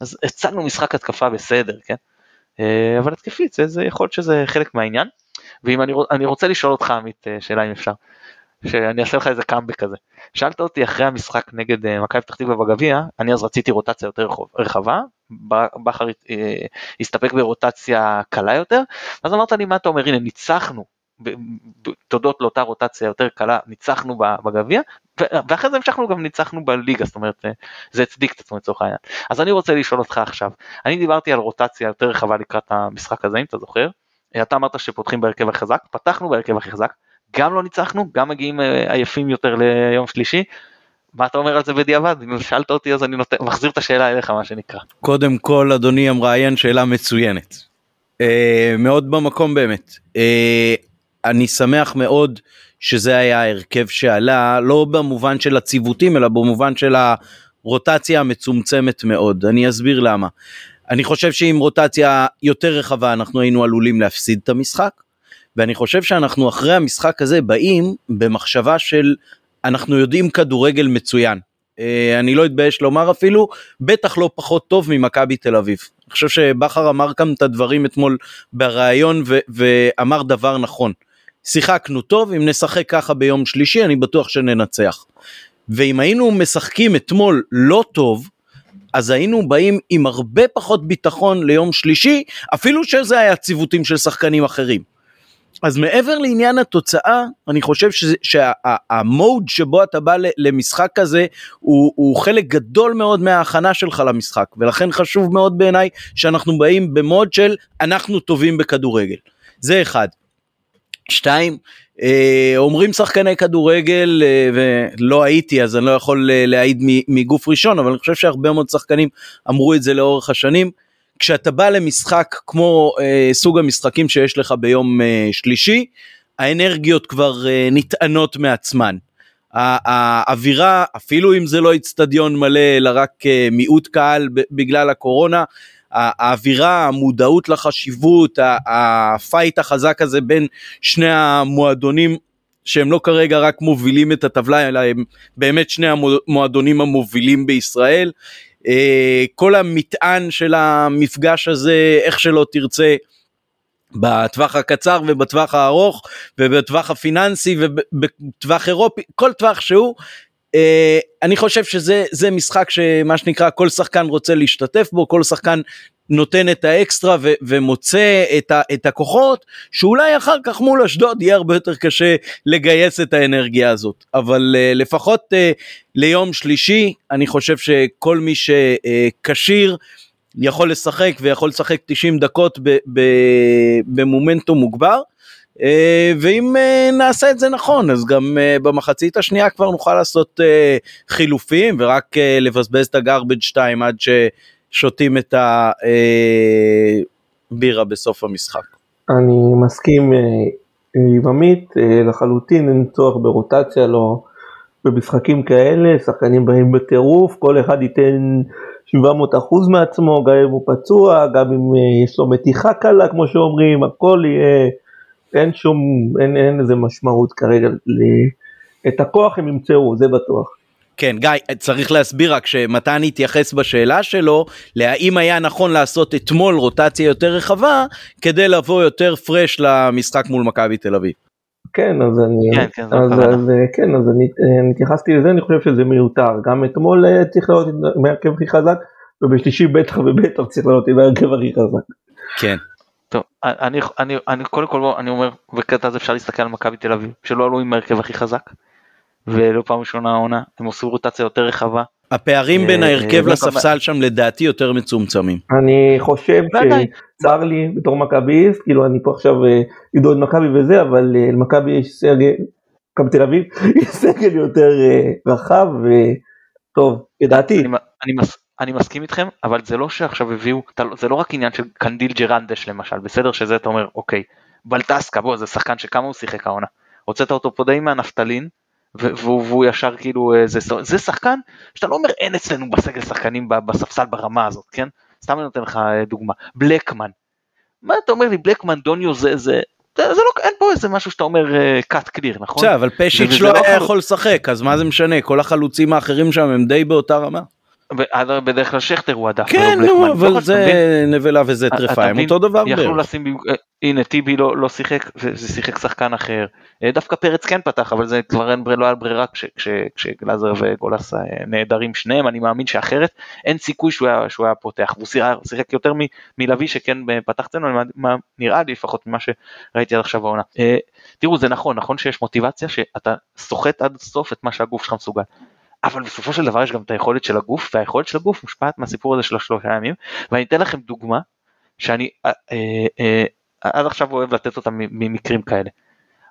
אז הצלנו משחק התקפה בסדר כן? אה, אבל התקפית זה, זה יכול להיות שזה חלק מהעניין ואם אני, אני רוצה לשאול אותך עמית אה, שאלה אם אפשר שאני אעשה לך איזה קאמבק כזה. שאלת אותי אחרי המשחק נגד אה, מכבי פתח תקווה בגביע, אני אז רציתי רוטציה יותר רחבה, בכר אה, הסתפק ברוטציה קלה יותר, אז אמרת לי מה אתה אומר, הנה ניצחנו, תודות לאותה רוטציה יותר קלה, ניצחנו בגביע, ואחרי זה המשכנו גם ניצחנו בליגה, זאת אומרת זה הצדיק את עצמו לצורך העניין. אז אני רוצה לשאול אותך עכשיו, אני דיברתי על רוטציה יותר רחבה לקראת המשחק הזה, אם אתה זוכר, אתה אמרת שפותחים בהרכב הכי חזק, פתחנו בהרכב הכי חזק, גם לא ניצחנו, גם מגיעים אה, עייפים יותר ליום שלישי. מה אתה אומר על זה בדיעבד? אם שאלת אותי אז אני נותן, מחזיר את השאלה אליך מה שנקרא. קודם כל אדוני המראיין שאלה מצוינת. אה, מאוד במקום באמת. אה, אני שמח מאוד שזה היה ההרכב שעלה לא במובן של הציוותים אלא במובן של הרוטציה המצומצמת מאוד. אני אסביר למה. אני חושב שעם רוטציה יותר רחבה אנחנו היינו עלולים להפסיד את המשחק. ואני חושב שאנחנו אחרי המשחק הזה באים במחשבה של אנחנו יודעים כדורגל מצוין. אה, אני לא אתבייש לומר אפילו, בטח לא פחות טוב ממכבי תל אביב. אני חושב שבכר אמר כאן את הדברים אתמול בריאיון ואמר דבר נכון. שיחקנו טוב, אם נשחק ככה ביום שלישי אני בטוח שננצח. ואם היינו משחקים אתמול לא טוב, אז היינו באים עם הרבה פחות ביטחון ליום שלישי, אפילו שזה היה ציוותים של שחקנים אחרים. אז מעבר לעניין התוצאה, אני חושב שהמוד שבו אתה בא למשחק כזה הוא, הוא חלק גדול מאוד מההכנה שלך למשחק, ולכן חשוב מאוד בעיניי שאנחנו באים במוד של אנחנו טובים בכדורגל. זה אחד. שתיים, אומרים שחקני כדורגל, אה, ולא הייתי אז אני לא יכול אה, להעיד מגוף ראשון, אבל אני חושב שהרבה מאוד שחקנים אמרו את זה לאורך השנים. כשאתה בא למשחק כמו אה, סוג המשחקים שיש לך ביום אה, שלישי, האנרגיות כבר אה, נטענות מעצמן. האווירה, אפילו אם זה לא איצטדיון מלא, אלא רק אה, מיעוט קהל בגלל הקורונה, האווירה, המודעות לחשיבות, הפייט החזק הזה בין שני המועדונים שהם לא כרגע רק מובילים את הטבלה, אלא הם באמת שני המועדונים המובילים בישראל. אה, כל המטען של המפגש הזה, איך שלא תרצה, בטווח הקצר ובטווח הארוך ובטווח הפיננסי ובטווח אירופי, כל טווח שהוא, אני חושב שזה זה משחק שמה שנקרא כל שחקן רוצה להשתתף בו, כל שחקן נותן את האקסטרה ו- ומוצא את, ה- את הכוחות שאולי אחר כך מול אשדוד יהיה הרבה יותר קשה לגייס את האנרגיה הזאת אבל uh, לפחות uh, ליום שלישי אני חושב שכל מי שכשיר יכול לשחק ויכול לשחק 90 דקות במומנטום מוגבר. Uh, ואם uh, נעשה את זה נכון אז גם uh, במחצית השנייה כבר נוכל לעשות חילופים ורק לבזבז את הגרבג' 2 עד ששותים את הבירה בסוף המשחק. אני מסכים אה, עם עמית אה, לחלוטין, אין צורך ברוטציה, לא במשחקים כאלה, שחקנים באים בטירוף, כל אחד ייתן 700 אחוז מעצמו, גם אם הוא פצוע, גם אם אה, יש לו מתיחה קלה כמו שאומרים, הכל יהיה, אין שום, אין, אין איזה משמעות כרגע, ל... את הכוח הם ימצאו, זה בטוח. כן, גיא, צריך להסביר רק שמתן התייחס בשאלה שלו להאם היה נכון לעשות אתמול רוטציה יותר רחבה כדי לבוא יותר פרש למשחק מול מכבי תל אביב. כן, אז אני, כן, כן, אז. אז, אה, כן, אז אני, אני התייחסתי לזה, אני חושב שזה מיותר, גם אתמול אה, צריך לעלות עם ההרכב הכי חזק, ובשלישי בטח ובטח צריך לעלות עם ההרכב הכי חזק. כן. טוב, אני, אני, אני קודם כל בוא, אני אומר, בקטע הזה אפשר להסתכל על מכבי תל אביב, שלא עלו עם ההרכב הכי חזק, ולא פעם ראשונה העונה, הם עשו רוטציה יותר רחבה, הפערים בין אה, ההרכב אה, לספסל שם לדעתי יותר מצומצמים. אני חושב. שצר לי בתור מכביסט, כאילו אני פה עכשיו אה, עידוד מכבי וזה, אבל אה, למכבי יש סגל, מכבי תל אביב, יש סגל יותר אה, רחב וטוב, לדעתי. אני, אני, מס, אני מסכים איתכם אבל זה לא שעכשיו הביאו לא- זה לא רק עניין של קנדיל ג'רנדש למשל בסדר שזה אתה אומר אוקיי בלטסקה בוא זה שחקן שכמה הוא שיחק העונה הוצאת אותו פה די מהנפטלין והוא, והוא ישר כאילו אה, זה, זה שחקן שאתה לא אומר אין אצלנו בסגל שחקנים בספסל ברמה הזאת כן סתם אני נותן לך אה, דוגמה בלקמן. מה אתה אומר לי בלקמן דוניו זה זה. זה, זה לא, אין פה איזה משהו שאתה אומר קאט קליר נכון? בסדר, אבל פשיץ' לא לא היה. יכול לשחק, אז מה זה משנה? כל החלוצים האחרים שם הם די באותה רמה. בדרך כלל שכטר הוא הדף. כן, נו, בלקמן. אבל לא? זה נבלה וזה מבין? אותו דבר יכלו. לשים, אה, הנה טיבי לא, לא שיחק, וזה שיחק שחקן אחר. אה, דווקא פרץ כן פתח, אבל זה כבר אין לא היה ברירה כש- כש- כשגלאזר וגולס אה, נעדרים שניהם, אני מאמין שאחרת אין סיכוי שהוא היה, שהוא היה פותח. והוא שיחק, יותר מלוי שכן פתח אצלנו, נראה לי לפחות ממה שראיתי עד עכשיו בעונה. אה, תראו זה נכון, נכון שיש מוטיבציה שאתה סוחט עד הסוף את מה שהגוף שלך מסוגל. אבל בסופו של דבר יש גם את היכולת של הגוף, והיכולת של הגוף מושפעת מהסיפור הזה של השלושה ימים, ואני אתן לכם דוגמה שאני אה, אה, אה, עד עכשיו אוהב לתת אותה ממקרים כאלה.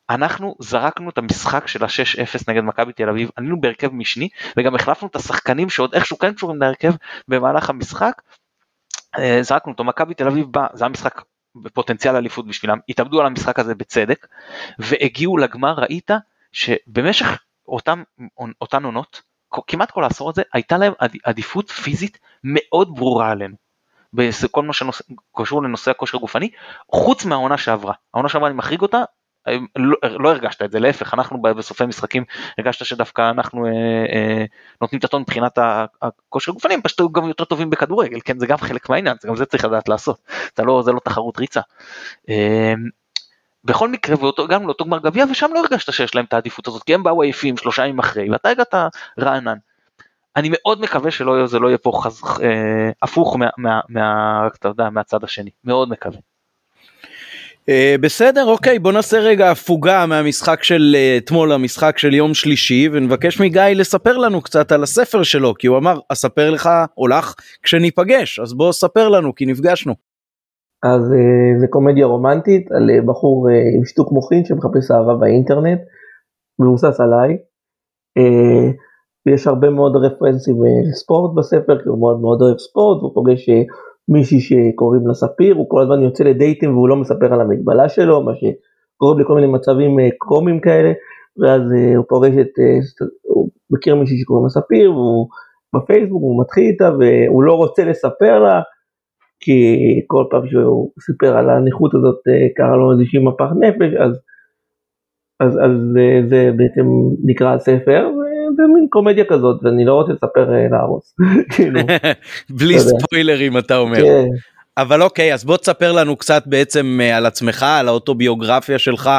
אנחנו זרקנו את המשחק של ה-6-0 נגד מכבי תל אביב, עלינו בהרכב משני וגם החלפנו את השחקנים שעוד איכשהו כן קשורים להרכב במהלך המשחק. אה, זרקנו אותו, מכבי תל אביב בא, זה היה משחק בפוטנציאל אליפות בשבילם, התאבדו על המשחק הזה בצדק והגיעו לגמר, ראית שבמשך אותם, אותן עונות, כמעט כל העשור הזה, הייתה להם עד- עדיפות פיזית מאוד ברורה עלינו. בכל מה שקשור לנושא הכושר הגופני, חוץ מהעונה שעברה. העונה שעברה אני מחריג אותה, לא, לא הרגשת את זה, להפך, אנחנו בסופי משחקים הרגשת שדווקא אנחנו אה, אה, נותנים את הטון מבחינת הכושר הגופני, הם פשוט גם יותר טובים בכדורגל, כן, זה גם חלק מהעניין, זה גם זה צריך לדעת לעשות, אתה לא, זה לא תחרות ריצה. אה, בכל מקרה, גם לאותו גמר גביע, ושם לא הרגשת שיש להם את העדיפות הזאת, כי הם באו עייפים שלושה ימים אחרי, ואתה הגעת רענן. אני מאוד מקווה שלא יהיה- זה לא יהיה פה חז, אה, הפוך מה, מה, מה, אתה יודע, מהצד השני, מאוד מקווה. אה, בסדר, אוקיי, בוא נעשה רגע הפוגה מהמשחק של אה, אתמול למשחק של יום שלישי, ונבקש מגיא לספר לנו קצת על הספר שלו, כי הוא אמר, אספר לך או לך כשניפגש, אז בוא ספר לנו, כי נפגשנו. אז אה, זה קומדיה רומנטית על אה, בחור אה, עם שיתוק מוחין שמחפש אהבה באינטרנט, מבוסס עליי. ויש הרבה מאוד רפרנסים לספורט בספר, כי הוא מאוד מאוד אוהב ספורט, הוא פוגש מישהי שקוראים לה ספיר, הוא כל הזמן יוצא לדייטים והוא לא מספר על המגבלה שלו, מה שגורם לכל מיני מצבים קומיים כאלה, ואז הוא פוגש את, הוא מכיר מישהי שקוראים לה ספיר, והוא בפייסבוק, הוא מתחיל איתה והוא לא רוצה לספר לה, כי כל פעם שהוא סיפר על הנכות הזאת אה, קרה לו איזושהי מפח נפש, אז, אז, אז אה, זה בעצם נקרא הספר, וזה מין קומדיה כזאת, ואני לא רוצה לספר אה, להרוס. כאילו, בלי יודע. ספוילרים אתה אומר. כן. אבל אוקיי, אז בוא תספר לנו קצת בעצם על עצמך, על האוטוביוגרפיה שלך,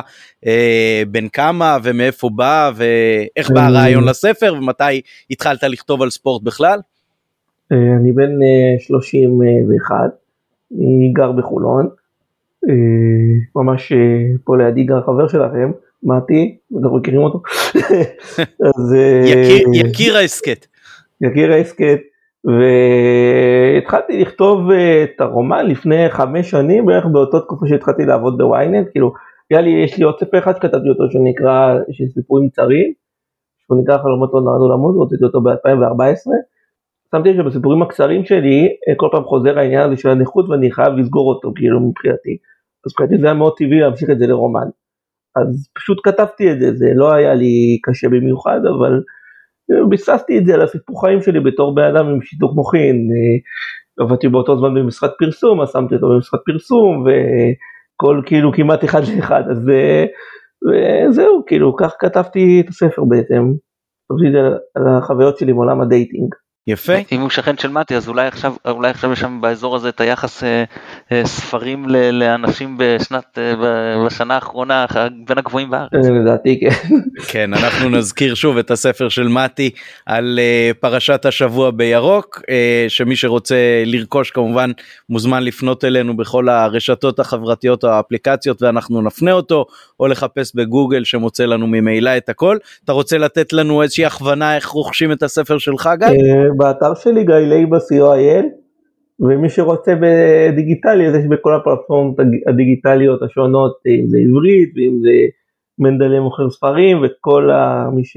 אה, בן כמה ומאיפה בא, ואיך בא. הרעיון לספר, ומתי התחלת לכתוב על ספורט בכלל. אה, אני בן אה, 31, אני גר בחולון, אה, ממש אה, פה לידי גר חבר שלכם, מתי, אנחנו מכירים אותו, אז אה, יקיר- יקיר ההסכת. יקיר ההסכת, והתחלתי לכתוב אה, את הרומן לפני חמש שנים, בערך באותה תקופה שהתחלתי לעבוד בוויינט, כאילו, היה לי, יש לי עוד ספר אחד שכתבתי אותו שנקרא, של סיפורים קצרים, שהוא נקרא חלומות לא נועדו למות, והוצאתי אותו ב-2014. שמתי שבסיפורים הקצרים שלי, אה, כל פעם חוזר העניין הזה של הנכות ואני חייב לסגור אותו, כאילו מבחינתי. אז מבחינתי זה היה מאוד טבעי להמשיך את זה לרומן. אז פשוט כתבתי את זה, זה לא היה לי קשה במיוחד, אבל אה, ביססתי את זה על הסיפור חיים שלי בתור בן אדם עם שיתוק מוחין. אה, עבדתי באותו זמן במשרד פרסום, אז שמתי אותו במשרד פרסום, וכל כאילו כמעט אחד לאחד, אז וזהו, כאילו כך כתבתי את הספר בעצם. כתבתי את זה על החוויות שלי מעולם ה dating. יפה. אם הוא שכן של מתי אז אולי עכשיו אולי עכשיו יש שם באזור הזה את היחס אה, אה, ספרים ל, לאנשים בשנת אה, בשנה האחרונה בין הגבוהים בארץ. אה, לדעתי כן. כן, אנחנו נזכיר שוב את הספר של מתי על uh, פרשת השבוע בירוק, uh, שמי שרוצה לרכוש כמובן מוזמן לפנות אלינו בכל הרשתות החברתיות או האפליקציות ואנחנו נפנה אותו, או לחפש בגוגל שמוצא לנו ממילא את הכל. אתה רוצה לתת לנו איזושהי הכוונה איך רוכשים את הספר שלך גיא? באתר שלי גיא לייבה co.il ומי שרוצה בדיגיטלי אז יש בכל הפלטפורמות הדיגיטליות השונות אם זה עברית ואם זה מנדלי מוכר ספרים וכל ה, מי, ש,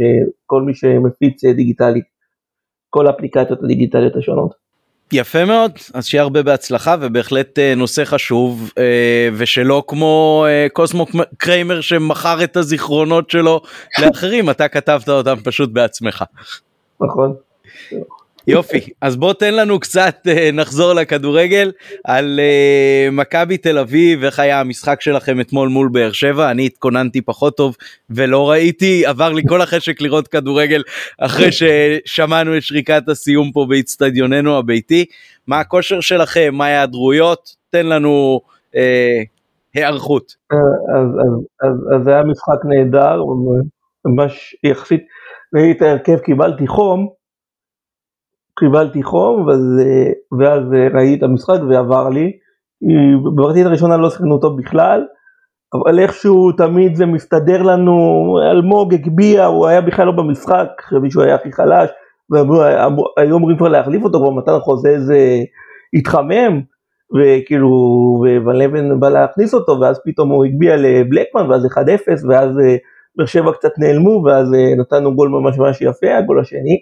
מי שמפיץ דיגיטלית כל האפליקציות הדיגיטליות השונות. יפה מאוד אז שיהיה הרבה בהצלחה ובהחלט אה, נושא חשוב אה, ושלא כמו אה, קוסמו קריימר שמכר את הזיכרונות שלו לאחרים אתה כתבת אותם פשוט בעצמך. נכון. יופי אז בוא תן לנו קצת uh, נחזור לכדורגל על uh, מכבי תל אביב איך היה המשחק שלכם אתמול מול באר שבע? אני התכוננתי פחות טוב ולא ראיתי עבר לי כל החשק לראות כדורגל אחרי ששמענו את שריקת הסיום פה באיצטדיוננו הביתי. מה הכושר שלכם? מה ההיעדרויות? תן לנו uh, היערכות. אז, אז, אז, אז זה היה משחק נהדר ממש יחסית ראיתי את ההרכב קיבלתי חום קיבלתי חום ואז, ואז ראיתי את המשחק ועבר לי. במחצית הראשונה לא שיחקנו טוב בכלל, אבל איכשהו תמיד זה מסתדר לנו, אלמוג הגביה, הוא היה בכלל לא במשחק, מישהו היה הכי חלש, והיו אמורים כבר להחליף אותו, כבר מתן חוזה איזה התחמם, וכאילו, לבן בא להכניס אותו, ואז פתאום הוא הגביה לבלקמן, ואז 1-0, ואז באר שבע קצת נעלמו, ואז נתנו גול ממש ממש יפה, הגול השני.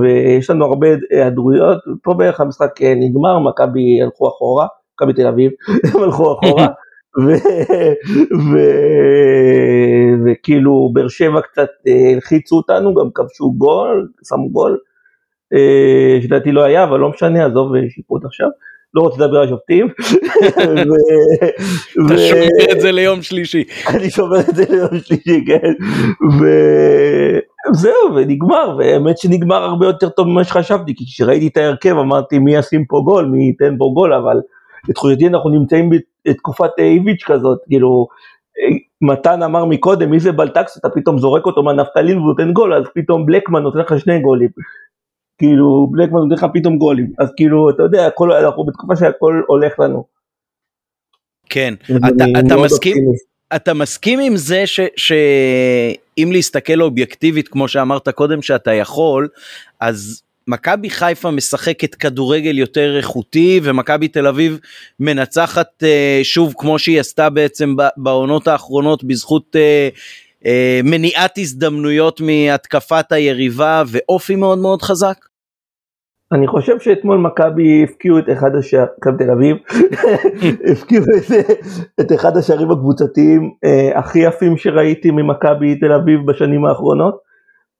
ויש לנו הרבה היעדרויות, פה בערך המשחק אה, נגמר, מכבי הלכו אחורה, מכבי תל אביב, הם הלכו אחורה, וכאילו באר שבע קצת אה, הלחיצו אותנו, גם כבשו גול, שמו גול, אה, שלדעתי לא היה, אבל לא משנה, עזוב שיפוט עכשיו. לא רוצה לדבר על שופטים. אתה שומר את זה ליום שלישי. אני שומר את זה ליום שלישי, כן. וזהו, ונגמר, והאמת שנגמר הרבה יותר טוב ממה שחשבתי, כי כשראיתי את ההרכב אמרתי מי ישים פה גול, מי ייתן פה גול, אבל לתחושתי אנחנו נמצאים בתקופת איביץ' כזאת, כאילו, מתן אמר מקודם, מי זה בלטקס, אתה פתאום זורק אותו מהנפתלין והוא נותן גול, אז פתאום בלקמן נותן לך שני גולים. כאילו בלקמן נותן לך פתאום גולים. אז כאילו אתה יודע הכל אנחנו בתקופה שהכל הולך לנו. כן. אתה, אתה מסכים אתה מסכים עם זה שאם להסתכל אובייקטיבית כמו שאמרת קודם שאתה יכול אז מכבי חיפה משחקת כדורגל יותר איכותי ומכבי תל אביב מנצחת uh, שוב כמו שהיא עשתה בעצם בעונות האחרונות בזכות אה, מניעת הזדמנויות מהתקפת היריבה ואופי מאוד מאוד חזק? אני חושב שאתמול מכבי הפקיעו את אחד השערים, מכבי תל אביב, הפקיעו את, את אחד השערים הקבוצתיים אה, הכי יפים שראיתי ממכבי תל אביב בשנים האחרונות.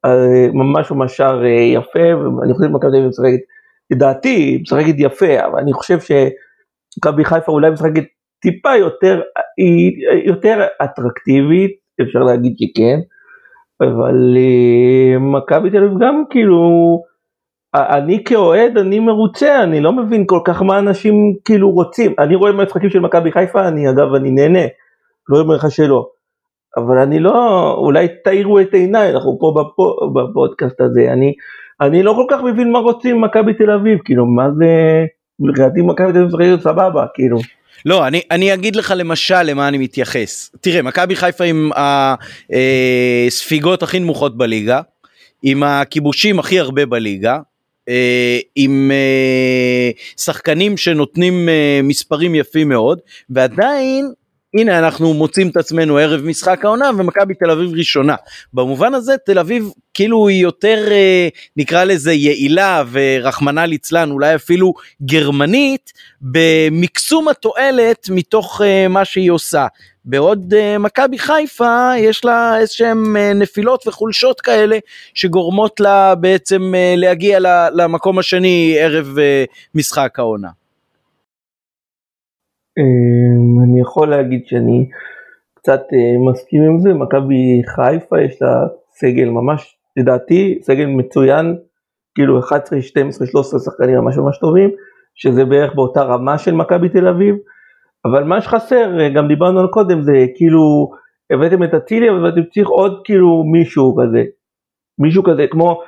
אה, ממש ממש שער אה, יפה, ואני חושב שמכבי תל אביב משחקת, לדעתי משחקת יפה, אבל אני חושב שמכבי חיפה אולי משחקת טיפה יותר, היא יותר אטרקטיבית, אפשר להגיד שכן, אבל אה, מכבי תל אביב גם כאילו, אני כאוהד אני מרוצה, אני לא מבין כל כך מה אנשים כאילו רוצים, אני רואה משחקים של מכבי חיפה, אני אגב אני נהנה, לא אומר לך שלא, אבל אני לא, אולי תאירו את עיניי, אנחנו פה בפו, בפודקאסט הזה, אני, אני לא כל כך מבין מה רוצים מכבי תל אביב, כאילו מה זה, לדעתי מכבי תל אביב משחקת סבבה, כאילו. לא, אני, אני אגיד לך למשל למה אני מתייחס. תראה, מכבי חיפה עם הספיגות הכי נמוכות בליגה, עם הכיבושים הכי הרבה בליגה, אה, עם אה, שחקנים שנותנים אה, מספרים יפים מאוד, ועדיין הנה אנחנו מוצאים את עצמנו ערב משחק העונה ומכבי תל אביב ראשונה. במובן הזה תל אביב כאילו היא יותר אה, נקרא לזה יעילה ורחמנא ליצלן אולי אפילו גרמנית במקסום התועלת מתוך אה, מה שהיא עושה. בעוד uh, מכבי חיפה יש לה איזשהם uh, נפילות וחולשות כאלה שגורמות לה בעצם להגיע למקום השני ערב משחק העונה. אמ, אני יכול להגיד שאני קצת אה, מסכים עם זה, מכבי חיפה יש לה סגל ממש, לדעתי, סגל מצוין, כאילו 11, 12, 13 שחקנים ממש ממש טובים, שזה בערך באותה רמה של מכבי תל אביב, אבל מה שחסר, גם דיברנו על קודם, זה כאילו, הבאתם את אצילי, אבל אתם צריך עוד כאילו מישהו כזה, מישהו כזה, כמו,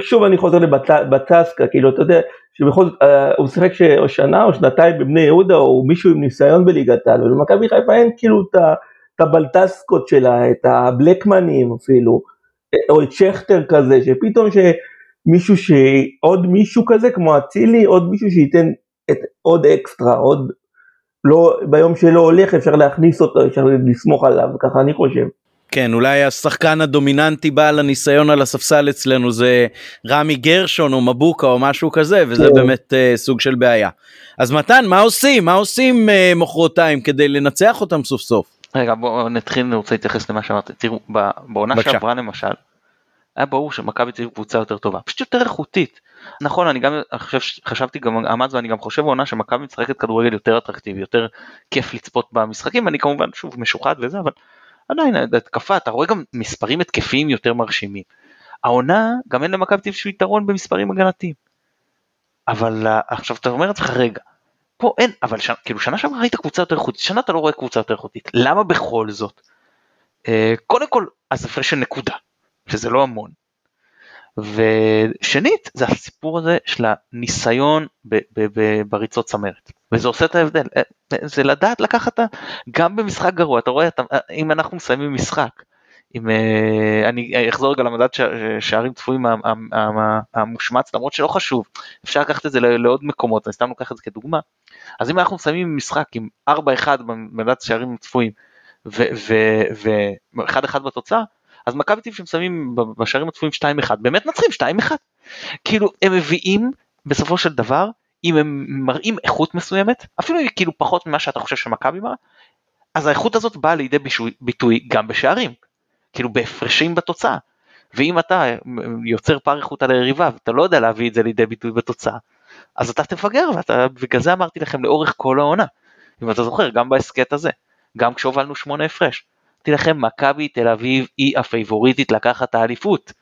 שוב אני חוזר לבטסקה, כאילו אתה יודע, שבכל זאת, אה, הוא שיחק שנה או שנתיים בבני יהודה, או מישהו עם ניסיון בליגת העל, ולמכבי חיפה אין כאילו את הבלטסקות שלה, את הבלקמנים אפילו, או את שכטר כזה, שפתאום שמישהו, שעוד מישהו כזה כמו אצילי, עוד מישהו שייתן את עוד אקסטרה, עוד, לא, ביום שלא הולך אפשר להכניס אותו, אפשר לסמוך עליו, ככה אני חושב. כן, אולי השחקן הדומיננטי בעל הניסיון על הספסל אצלנו זה רמי גרשון או מבוקה או משהו כזה, וזה כן. באמת uh, סוג של בעיה. אז מתן, מה עושים? מה עושים uh, מחרתיים כדי לנצח אותם סוף סוף? רגע, בואו נתחיל, אני רוצה להתייחס למה שאמרת. תראו, בעונה שעברה למשל, היה ברור שמכבי אביב קבוצה יותר טובה, פשוט יותר איכותית. נכון, אני גם חושב, חשבתי גם עמד ואני גם חושב בעונה שמכבי משחקת כדורגל יותר אטרקטיבי, יותר כיף לצפות במשחקים, אני כמובן שוב משוחד וזה, אבל עדיין התקפה, אתה רואה גם מספרים התקפיים יותר מרשימים. העונה, גם אין למכבי תל אביב יתרון במספרים הגנתיים. אבל אה, עכשיו אתה אומר לעצמך רגע, פה אין, אבל ש... כאילו שנה שעברה ראית קבוצה יותר איכותית, שנה אתה לא רואה קבוצה יותר איכותית, למה בכל זאת? אה, קודם כל, אז הפרש של נקודה, שזה לא המון. ושנית, זה הסיפור הזה של הניסיון בריצות צמרת, וזה עושה את ההבדל, אה, זה לדעת לקחת, גם במשחק גרוע, אתה רואה, אם אנחנו מסיימים משחק, אם אה, אני אחזור רגע למדד שערים צפויים המושמץ למרות שלא חשוב אפשר לקחת את זה לעוד מקומות אני סתם לוקח את זה כדוגמה. אז אם אנחנו מסיימים משחק עם 4-1 במדד שערים צפויים ו-1-1 בתוצאה אז מכבי אביב שמסיימים בשערים הצפויים 2-1 באמת נצחים 2-1 כאילו הם מביאים בסופו של דבר אם הם מראים איכות מסוימת אפילו כאילו פחות ממה שאתה חושב שמכבי מראה אז האיכות הזאת באה לידי ביטוי גם בשערים כאילו בהפרשים בתוצאה. ואם אתה יוצר פער איכות על היריבה ואתה לא יודע להביא את זה לידי ביטוי בתוצאה, אז אתה תפגר ואתה, בגלל זה אמרתי לכם לאורך כל העונה. אם אתה זוכר, גם בהסכת הזה, גם כשהובלנו שמונה הפרש. אמרתי לכם, מכבי תל אביב היא הפייבוריטית לקחת האליפות.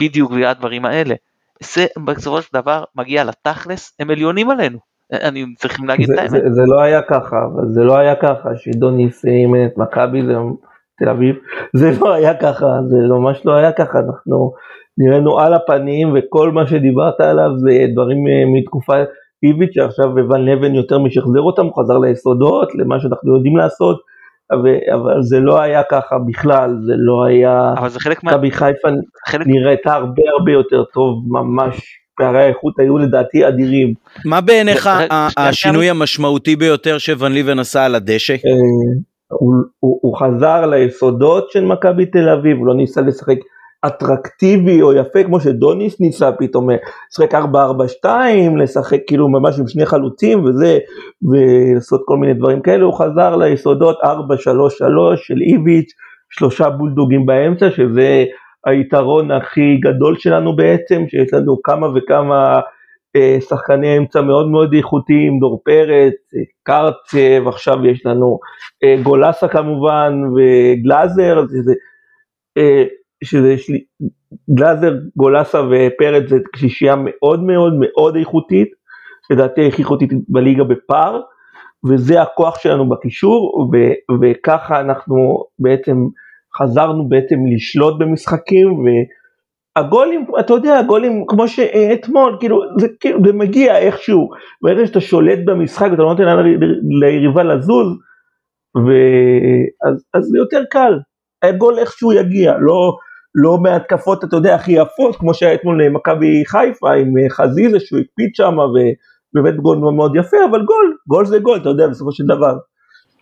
בדיוק בגלל הדברים האלה. זה בסופו של דבר מגיע לתכלס, הם עליונים עלינו. אני צריכים להגיד את האמת. זה, זה לא היה ככה, אבל זה לא היה ככה, שדוניס אימן את מכבי, תל אביב, זה לא היה ככה, זה ממש לא היה ככה, אנחנו נראינו על הפנים וכל מה שדיברת עליו זה דברים אה, מתקופה איבית שעכשיו ון לבן יותר משחזר אותם, הוא חזר ליסודות, למה שאנחנו יודעים לעשות, אבל, אבל זה לא היה ככה בכלל, זה לא היה, אבל זה חלק מה... מכבי חיפה חלק... נראתה הרבה הרבה יותר טוב, ממש פערי האיכות היו לדעתי אדירים. מה בעיניך השינוי המשמעותי ביותר שוון ליבן עשה על הדשא? אה, הוא, הוא, הוא חזר ליסודות של מכבי תל אביב, הוא לא ניסה לשחק אטרקטיבי או יפה כמו שדוניס ניסה פתאום לשחק 4-4-2, לשחק כאילו ממש עם שני חלוצים וזה, ולעשות כל מיני דברים כאלה, הוא חזר ליסודות 4-3-3 של איביץ', שלושה בולדוגים באמצע, שזה היתרון הכי גדול שלנו בעצם, שיש לנו כמה וכמה אה, שחקני אמצע מאוד מאוד איכותיים, דור פרץ, קרצב, עכשיו יש לנו אה, גולסה כמובן וגלאזר, שזה, אה, שזה שלי, גלאזר, גולסה ופרץ זה קשישייה מאוד מאוד מאוד איכותית, לדעתי הכי איכותית בליגה בפער, וזה הכוח שלנו בקישור, ו- וככה אנחנו בעצם חזרנו בעצם לשלוט במשחקים, ו- הגולים, אתה יודע, הגולים כמו שאתמול, כאילו זה, כאילו, זה מגיע איכשהו, ברגע שאתה שולט במשחק ואתה לא נותן ליריבה לזוז, ואז, אז זה יותר קל, הגול איכשהו יגיע, לא, לא מהתקפות, אתה יודע, הכי יפות, כמו שהיה אתמול למכבי חיפה עם חזיזה שהוא הקפיד שם, ובאמת גול מאוד יפה, אבל גול, גול זה גול, אתה יודע, בסופו של דבר.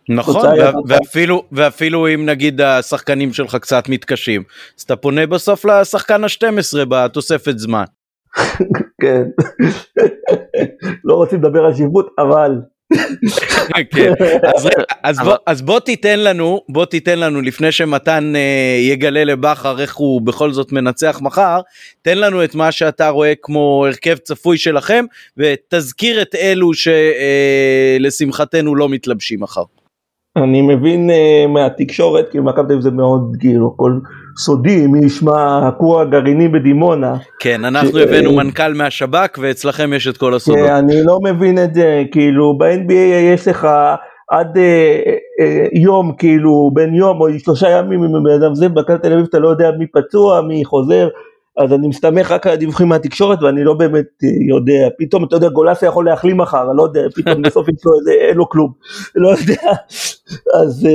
נכון, ואפילו, ואפילו אם נגיד השחקנים שלך קצת מתקשים, אז אתה פונה בסוף לשחקן ה-12 בתוספת זמן. כן, לא רוצים לדבר על שיפוט, אבל... כן. אז, אז, בוא, אז בוא תיתן לנו, בוא תיתן לנו לפני שמתן אה, יגלה לבכר איך הוא בכל זאת מנצח מחר, תן לנו את מה שאתה רואה כמו הרכב צפוי שלכם ותזכיר את אלו שלשמחתנו אה, לא מתלבשים מחר. אני מבין uh, מהתקשורת, כי מכבי זה מאוד כאילו הכל סודי, מי ישמע הכור הגרעיני בדימונה. כן, אנחנו ש... הבאנו מנכ"ל מהשב"כ ואצלכם יש את כל הסודות. כן, אני לא מבין את זה, כאילו ב-NBA יש לך עד uh, uh, יום, כאילו בין יום או שלושה ימים עם בן אדם זה, במכבי תל אביב אתה לא יודע מי פצוע, מי חוזר. אז אני מסתמך רק על הדיווחים מהתקשורת ואני לא באמת יודע, פתאום אתה יודע גולסה יכול להחלים מחר, לא יודע, פתאום בסוף יש לו איזה, אין לו כלום, לא יודע, אז,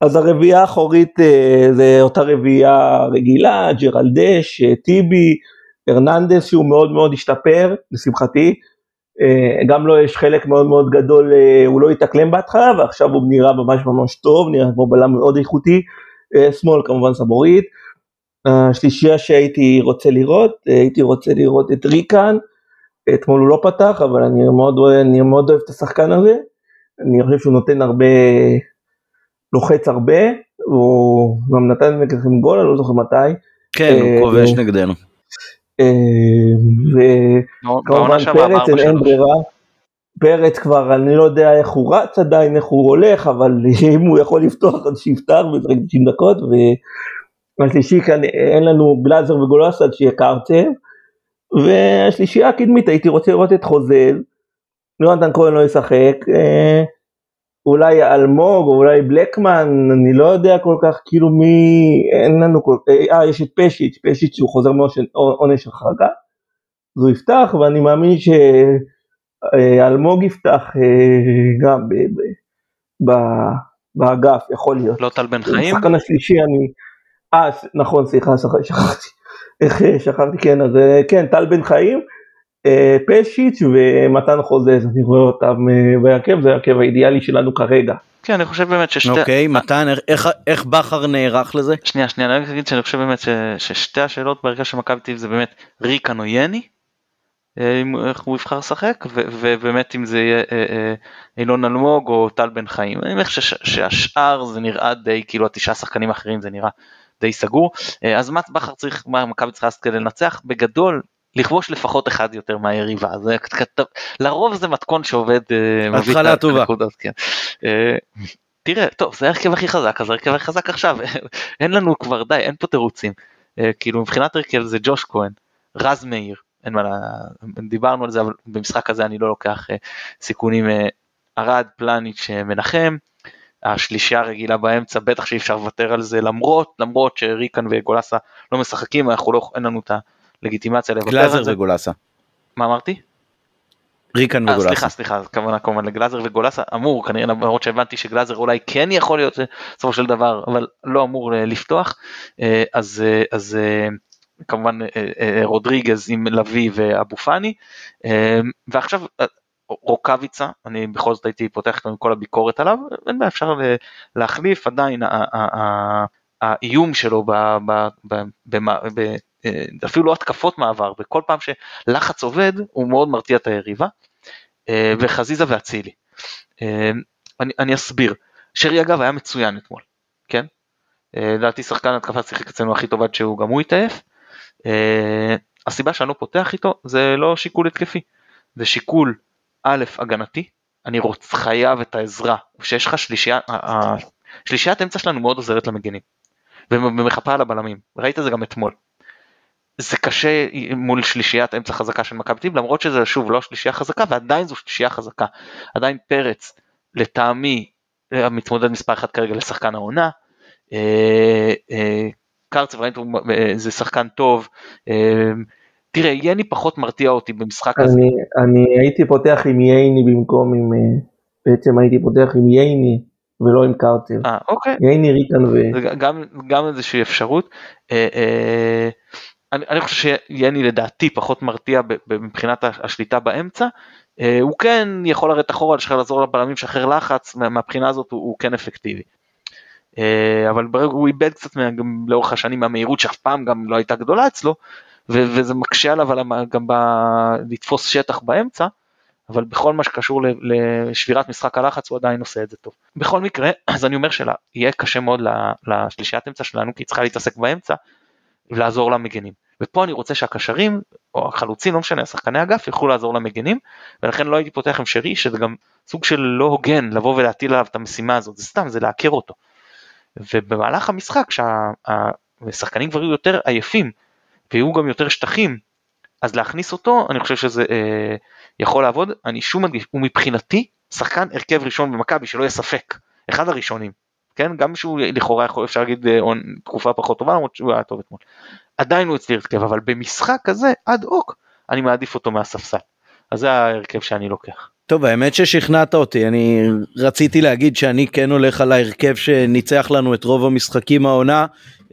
אז הרביעייה האחורית אה, זה אותה רביעייה רגילה, ג'רלדש, אה, טיבי, הרננדס שהוא מאוד מאוד השתפר, לשמחתי, אה, גם לו יש חלק מאוד מאוד גדול, הוא לא התאקלם בהתחלה ועכשיו הוא נראה ממש ממש טוב, נראה כמו בלם מאוד איכותי, שמאל כמובן סבורית, השלישייה שהייתי רוצה לראות, הייתי רוצה לראות את ריקן, אתמול הוא לא פתח, אבל אני מאוד, אני מאוד אוהב את השחקן הזה, אני חושב שהוא נותן הרבה, לוחץ הרבה, הוא גם נתן נגדכם גול, אני לא זוכר מתי. כן, הוא אה, כובש נגדנו. אה, וכמובן פרץ, אין ברירה. פרץ כבר, אני לא יודע איך הוא רץ עדיין, איך הוא הולך, אבל אם הוא יכול לפתוח אז שיפתח וישחק 90 דקות, והשלישי כאן אין לנו גלאזר וגולסד שיהיה קרצב, והשלישייה הקדמית הייתי רוצה לראות את חוזל, יונתן כהן לא ישחק, אה, אולי אלמוג או אולי בלקמן, אני לא יודע כל כך כאילו מי, אין לנו כל כך, אה יש את פשיץ', פשיץ' שהוא חוזר מעונש החרגה, אז הוא יפתח ואני מאמין שאלמוג יפתח אה, גם ב, ב, ב, באגף, יכול להיות. לא טל בן חיים? השחקן השלישי אני, אה נכון סליחה שכחתי, איך שכחתי כן אז אה, כן טל בן חיים אה, פשיץ' ומתן חוזז, אני רואה אותם אה, בהרכב, זה ההרכב האידיאלי שלנו כרגע. כן, אני חושב באמת ששתי... אוקיי, מתן, איך, איך בכר נערך לזה? שנייה, שנייה, אני רק אגיד שאני חושב באמת ש, ששתי השאלות בהרכב של מכבי תל זה באמת ריקן או יני, אה, איך הוא יבחר לשחק, ובאמת אם זה יהיה אילון אלמוג או טל בן חיים. אני חושב שהשאר זה נראה די, כאילו התשעה שחקנים האחרים זה נראה די סגור. אז מה בכר צריך, מה מכבי צריכה לעשות כדי לנצח? בגדול, לכבוש לפחות אחד יותר מהיריבה זה לרוב זה מתכון שעובד אה, התחלה טובה. כן. אה, תראה טוב זה ההרכב הכי חזק אז ההרכב הכי חזק עכשיו אין לנו כבר די אין פה תירוצים אה, כאילו מבחינת הרכב זה ג'וש כהן רז מאיר אין מה דיברנו על זה אבל במשחק הזה אני לא לוקח סיכונים ארד פלניץ' מנחם השלישייה הרגילה באמצע בטח שאי אפשר לוותר על זה למרות למרות שריקן וגולסה לא משחקים אנחנו לא אין לנו את ה... לגיטימציה לוותר על זה. גלאזר וגולסה. מה אמרתי? ריקן אה, וגולסה. סליחה סליחה כמובן כמובן לגלאזר וגולסה אמור כנראה למרות שהבנתי שגלאזר אולי כן יכול להיות בסופו של דבר אבל לא אמור אה, לפתוח אה, אז אז כמובן רודריגז עם לביא ואבו פאני ועכשיו רוקאביצה אני בכל זאת הייתי פותח עם כל הביקורת עליו אין בעיה אפשר להחליף עדיין האיום שלו אה, אפילו לא התקפות מעבר, וכל פעם שלחץ עובד הוא מאוד מרתיע את היריבה, אה, וחזיזה ואצילי. אה, אני, אני אסביר, שרי אגב היה מצוין אתמול, כן? לדעתי שחקן התקפה שיחק אצלנו הכי טוב עד שהוא גם הוא התעייף. הסיבה שאני לא פותח איתו זה לא שיקול התקפי, זה שיקול א' הגנתי, אני רוצ, חייב את העזרה, שיש לך שלישייה, שלישיית אמצע שלנו מאוד עוזרת למגנים, ומחפה על הבלמים, ראית זה גם אתמול. זה קשה מול שלישיית אמצע חזקה של מכבי תל למרות שזה שוב לא שלישייה חזקה ועדיין זו שלישייה חזקה. עדיין פרץ לטעמי מתמודד מספר אחד כרגע לשחקן העונה. אה, אה, קרצב אה, זה שחקן טוב. תראה יני פחות מרתיע אותי במשחק הזה. אני, אני הייתי פותח עם ייני במקום עם בעצם הייתי פותח עם ייני ולא עם קרצב. אה אוקיי. ייני ריקן ו... גם, גם איזושהי אפשרות. אה, אה, אני, אני חושב שיני לדעתי פחות מרתיע מבחינת השליטה באמצע. אה, הוא כן יכול לרדת אחורה, לשחרר לעזור לבלמים לשחרר לחץ, מהבחינה הזאת הוא, הוא כן אפקטיבי. אה, אבל ברגע הוא איבד קצת גם לאורך השנים מהמהירות שאף פעם גם לא הייתה גדולה אצלו, ו- וזה מקשה עליו גם ב- לתפוס שטח באמצע, אבל בכל מה שקשור לשבירת משחק הלחץ הוא עדיין עושה את זה טוב. בכל מקרה, אז אני אומר שיהיה קשה מאוד לשלישיית אמצע שלנו, כי היא צריכה להתעסק באמצע, ולעזור למגנים. ופה אני רוצה שהקשרים או החלוצים לא משנה השחקני אגף יוכלו לעזור למגנים ולכן לא הייתי פותח עם שרי שזה גם סוג של לא הוגן לבוא ולהטיל עליו את המשימה הזאת זה סתם זה לעקר אותו. ובמהלך המשחק כשהשחקנים כבר יהיו יותר עייפים ויהיו גם יותר שטחים אז להכניס אותו אני חושב שזה אה, יכול לעבוד אני שוב מדגיש הוא מבחינתי שחקן הרכב ראשון במכבי שלא יהיה ספק אחד הראשונים כן גם שהוא לכאורה יכול אפשר להגיד אה, תקופה פחות טובה למרות שהוא היה טוב אתמול עדיין הוא אצלי הרכב אבל במשחק כזה אד הוק אני מעדיף אותו מהספסל אז זה ההרכב שאני לוקח. טוב האמת ששכנעת אותי אני רציתי להגיד שאני כן הולך על ההרכב שניצח לנו את רוב המשחקים העונה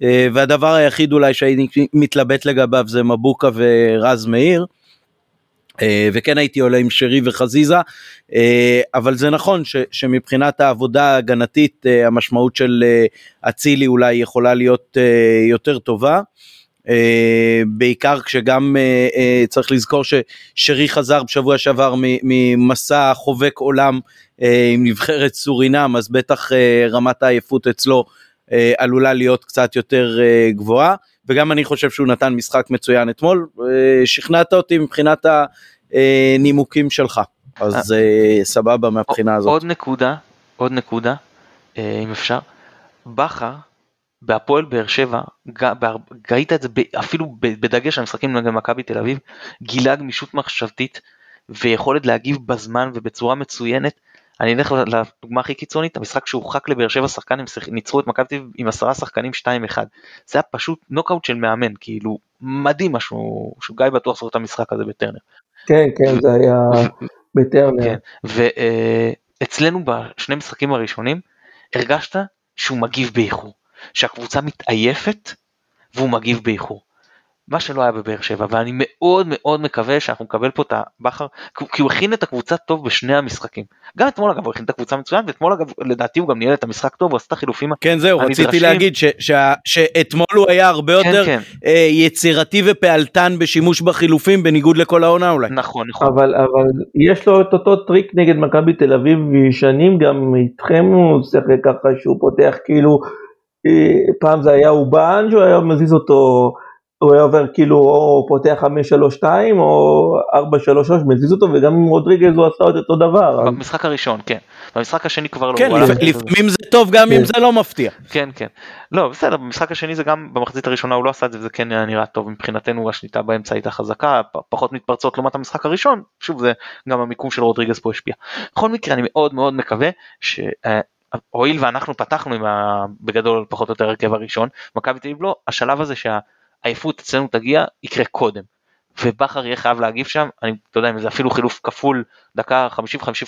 אה, והדבר היחיד אולי שהייתי מתלבט לגביו זה מבוקה ורז מאיר. אה, וכן הייתי עולה עם שרי וחזיזה אה, אבל זה נכון ש, שמבחינת העבודה ההגנתית המשמעות של אצילי אולי יכולה להיות יותר טובה. בעיקר כשגם צריך לזכור ששרי חזר בשבוע שעבר ממסע חובק עולם עם נבחרת סורינם אז בטח רמת העייפות אצלו אה, עלולה להיות קצת יותר אה, גבוהה וגם אני חושב שהוא נתן משחק מצוין אתמול. אה, שכנעת אותי מבחינת הנימוקים שלך. אז סבבה מהבחינה הזאת. עוד נקודה עוד נקודה אם אפשר. בכר בהפועל באר שבע, ראית את זה אפילו בדגש על משחקים נגד מכבי תל אביב, גילה גמישות מחשבתית ויכולת להגיב בזמן ובצורה מצוינת אני אלך לדוגמה הכי קיצונית, המשחק שהורחק לבאר שבע שחקנים ניצחו את מכבי עם עשרה שחקנים 2-1. זה היה פשוט נוקאוט של מאמן, כאילו מדהים משהו, שגיא בטוח זוכר את המשחק הזה בטרנר. כן, כן, זה היה בטרנר. כן, ואצלנו בשני משחקים הראשונים הרגשת שהוא מגיב באיחור, שהקבוצה מתעייפת והוא מגיב באיחור. מה שלא היה בבאר שבע ואני מאוד מאוד מקווה שאנחנו נקבל פה את הבכר כי הוא הכין את הקבוצה טוב בשני המשחקים גם אתמול אגב הוא הכין את הקבוצה מצוין ואתמול אגב לדעתי הוא גם ניהל את המשחק טוב הוא עשה את החילופים כן זהו הנדרשים. רציתי להגיד ש, ש, שאתמול הוא היה הרבה כן, יותר כן. אה, יצירתי ופעלתן בשימוש בחילופים בניגוד לכל העונה אולי נכון נכון אבל אבל יש לו את אותו טריק נגד מכבי תל אביב שנים גם איתכם הוא שיחק ככה שהוא פותח כאילו אה, פעם זה היה אובן שהוא היה מזיז אותו. הוא היה עובר כאילו או פותח 5-3-2 או 4-3-3 מזיז אותו וגם עם רודריגז הוא עשה את אותו דבר. במשחק הראשון כן, במשחק השני כבר לא. כן, לפעמים זה טוב גם אם כן. זה לא מפתיע. כן כן, לא בסדר במשחק השני זה גם במחצית הראשונה הוא לא עשה את זה וזה כן נראה טוב מבחינתנו השליטה באמצע הייתה חזקה פחות מתפרצות לעומת המשחק הראשון שוב זה גם המיקום של רודריגז פה השפיע. בכל מקרה אני מאוד מאוד מקווה ש... אה, הואיל ואנחנו פתחנו עם ה... בגדול פחות או יותר הרכב הראשון מכבי תל אביב לא השלב הזה שה... העייפות אצלנו תגיע, יקרה קודם. ובכר יהיה חייב להגיב שם, אני, אתה יודע, אם זה אפילו חילוף כפול דקה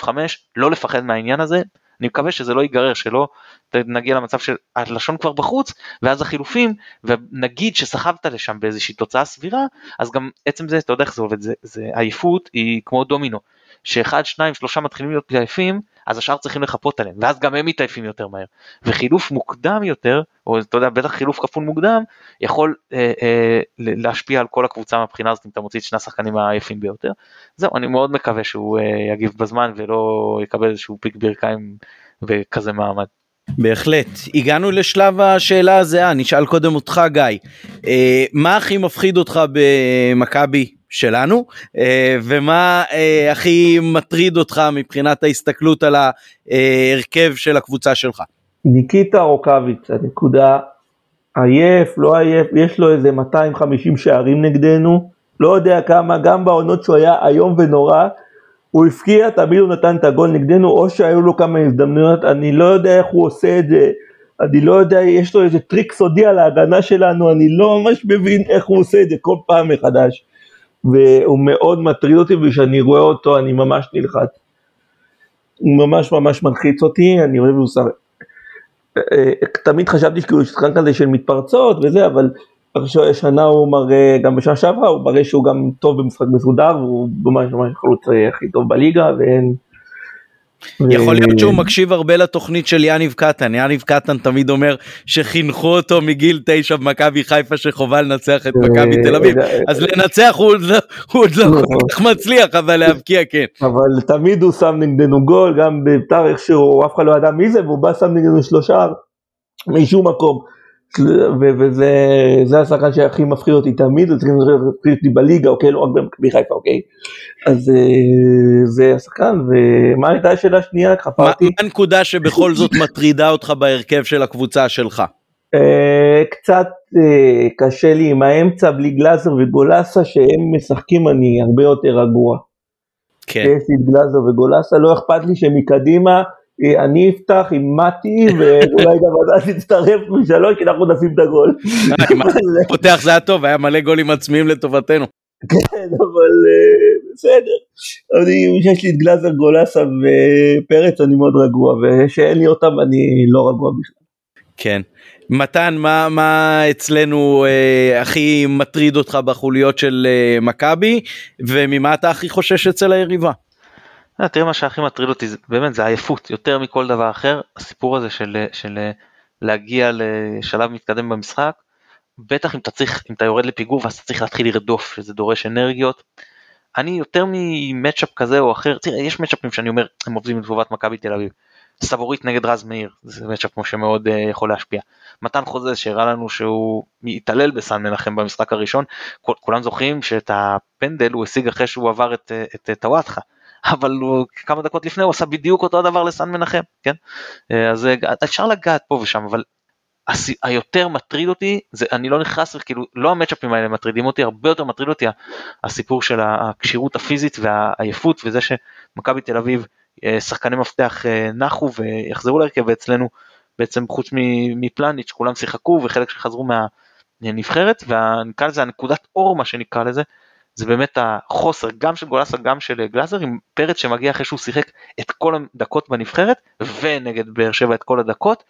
50-55, לא לפחד מהעניין הזה, אני מקווה שזה לא ייגרר, שלא נגיע למצב שהלשון כבר בחוץ, ואז החילופים, ונגיד שסחבת לשם באיזושהי תוצאה סבירה, אז גם עצם זה, אתה יודע איך זה עובד, זה, זה עייפות היא כמו דומינו, שאחד, שניים, שלושה מתחילים להיות עייפים, אז השאר צריכים לחפות עליהם, ואז גם הם מתעייפים יותר מהר. וחילוף מוקדם יותר, או אתה יודע, בטח חילוף כפול מוקדם, יכול אה, אה, להשפיע על כל הקבוצה מהבחינה הזאת אם אתה מוציא את שני השחקנים העייפים ביותר. זהו, אני מאוד מקווה שהוא אה, יגיב בזמן ולא יקבל איזשהו פיק ברכיים וכזה מעמד. בהחלט. הגענו לשלב השאלה הזהה, נשאל קודם אותך גיא. אה, מה הכי מפחיד אותך במכבי שלנו אה, ומה אה, הכי מטריד אותך מבחינת ההסתכלות על ההרכב של הקבוצה שלך. ניקיטה רוקאביץ הנקודה. עייף לא עייף יש לו איזה 250 שערים נגדנו. לא יודע כמה גם בעונות שהוא היה איום ונורא הוא הפקיע תמיד הוא נתן את הגול נגדנו או שהיו לו כמה הזדמנויות אני לא יודע איך הוא עושה את זה. אני לא יודע יש לו איזה טריק סודי על ההגנה שלנו אני לא ממש מבין איך הוא עושה את זה כל פעם מחדש והוא מאוד מטריד אותי וכשאני רואה אותו אני ממש נלחץ. הוא ממש ממש מלחיץ אותי, אני אוהב הוא שר... אה, תמיד חשבתי שהוא שחקן כזה של מתפרצות וזה, אבל השנה הוא מראה, גם בשנה שעברה הוא מראה שהוא גם טוב במשחק מסודר, והוא ממש ממש חלוץ הכי טוב בליגה ואין... יכול להיות שהוא מקשיב הרבה לתוכנית של יניב קטן, יניב קטן תמיד אומר שחינכו אותו מגיל תשע במכבי חיפה שחובה לנצח את מכבי תל אביב, אז לנצח הוא עוד לא כל כך מצליח אבל להבקיע כן. אבל תמיד הוא שם נגדנו גול, גם בית"ר איכשהו אף אחד לא ידע מי זה והוא בא שם נגדנו שלושה משום מקום. וזה השחקן שהכי מפחיד אותי תמיד, זה צריך להפחיד אותי בליגה, אוקיי, לא רק במכבי חיפה, אוקיי? אז אה, זה השחקן, ומה הייתה השאלה השנייה? חפרתי. מה הנקודה שבכל זאת מטרידה אותך בהרכב של הקבוצה שלך? אה, קצת אה, קשה לי עם האמצע בלי גלאזר וגולסה שהם משחקים אני הרבה יותר רגוע. כן. יש לי את גלאזר וגולסה לא אכפת לי שמקדימה אני אפתח עם מתי ואולי גם אתה תצטרף משלוש כי אנחנו נשים את הגול. פותח זה היה טוב היה מלא גולים עצמיים לטובתנו. כן אבל בסדר. אני שיש לי את גלאזר גולסה ופרץ אני מאוד רגוע ושאין לי אותם אני לא רגוע בכלל. כן. מתן מה מה אצלנו אה, הכי מטריד אותך בחוליות של אה, מכבי וממה אתה הכי חושש אצל היריבה. אה, תראה מה שהכי מטריד אותי באמת זה עייפות יותר מכל דבר אחר הסיפור הזה של, של להגיע לשלב מתקדם במשחק בטח אם אתה צריך אם אתה יורד לפיגור ואז אתה צריך להתחיל לרדוף שזה דורש אנרגיות. אני יותר ממצ'אפ כזה או אחר תראה יש מצ'אפים שאני אומר הם עובדים לטובת מכבי תל אביב. סבורית נגד רז מאיר זה מצ'אפ כמו שמאוד uh, יכול להשפיע. מתן חוזה שהראה לנו שהוא התעלל בסן מנחם במשחק הראשון כולם זוכרים שאת הפנדל הוא השיג אחרי שהוא עבר את, את, את טוואטחה. אבל הוא, כמה דקות לפני הוא עשה בדיוק אותו הדבר לסן מנחם, כן? אה, אז אפשר לגעת פה ושם, אבל. היותר מטריד אותי, זה אני לא נכנס, כאילו לא המצ'אפים האלה מטרידים אותי, הרבה יותר מטריד אותי הסיפור של הכשירות הפיזית והעייפות וזה שמכבי תל אביב אה, שחקני מפתח אה, נחו ויחזרו להרכב ואצלנו בעצם חוץ מפלניץ' כולם שיחקו וחלק שחזרו מהנבחרת ונקרא לזה הנקודת אור מה שנקרא לזה זה באמת החוסר גם של גולסה גם של גלאזר עם פרץ שמגיע אחרי שהוא שיחק את כל הדקות בנבחרת ונגד באר שבע את כל הדקות.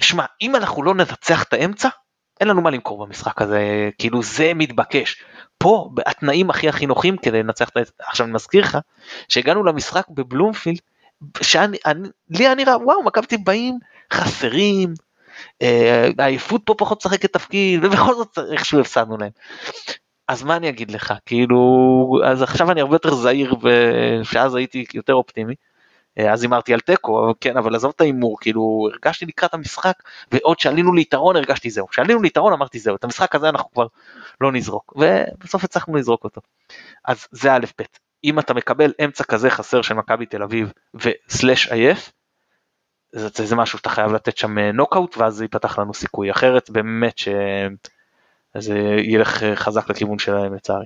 שמע אם אנחנו לא ננצח את האמצע אין לנו מה למכור במשחק הזה כאילו זה מתבקש פה התנאים הכי הכי נוחים כדי לנצח את ה... עכשיו אני מזכיר לך שהגענו למשחק בבלומפילד שאני אני, לי היה נראה וואו מכבי באים חסרים אה, העייפות פה פחות משחקת תפקיד ובכל זאת איכשהו הפסדנו להם. אז מה אני אגיד לך כאילו אז עכשיו אני הרבה יותר זהיר ושאז הייתי יותר אופטימי. אה, אז הימרתי על תיקו, כן, אבל עזוב את ההימור, כאילו, הרגשתי לקראת המשחק, ועוד שעלינו ליתרון הרגשתי זהו. כשעלינו ליתרון אמרתי זהו, את המשחק הזה אנחנו כבר לא נזרוק, ובסוף הצלחנו לזרוק אותו. אז זה א' ב', אם אתה מקבל אמצע כזה חסר של מכבי תל אביב וסלאש עייף, זה, זה, משהו שאתה חייב לתת שם נוקאוט ואז זה ייפתח לנו סיכוי, אחרת באמת שזה ילך חזק לכיוון שלהם לצערי.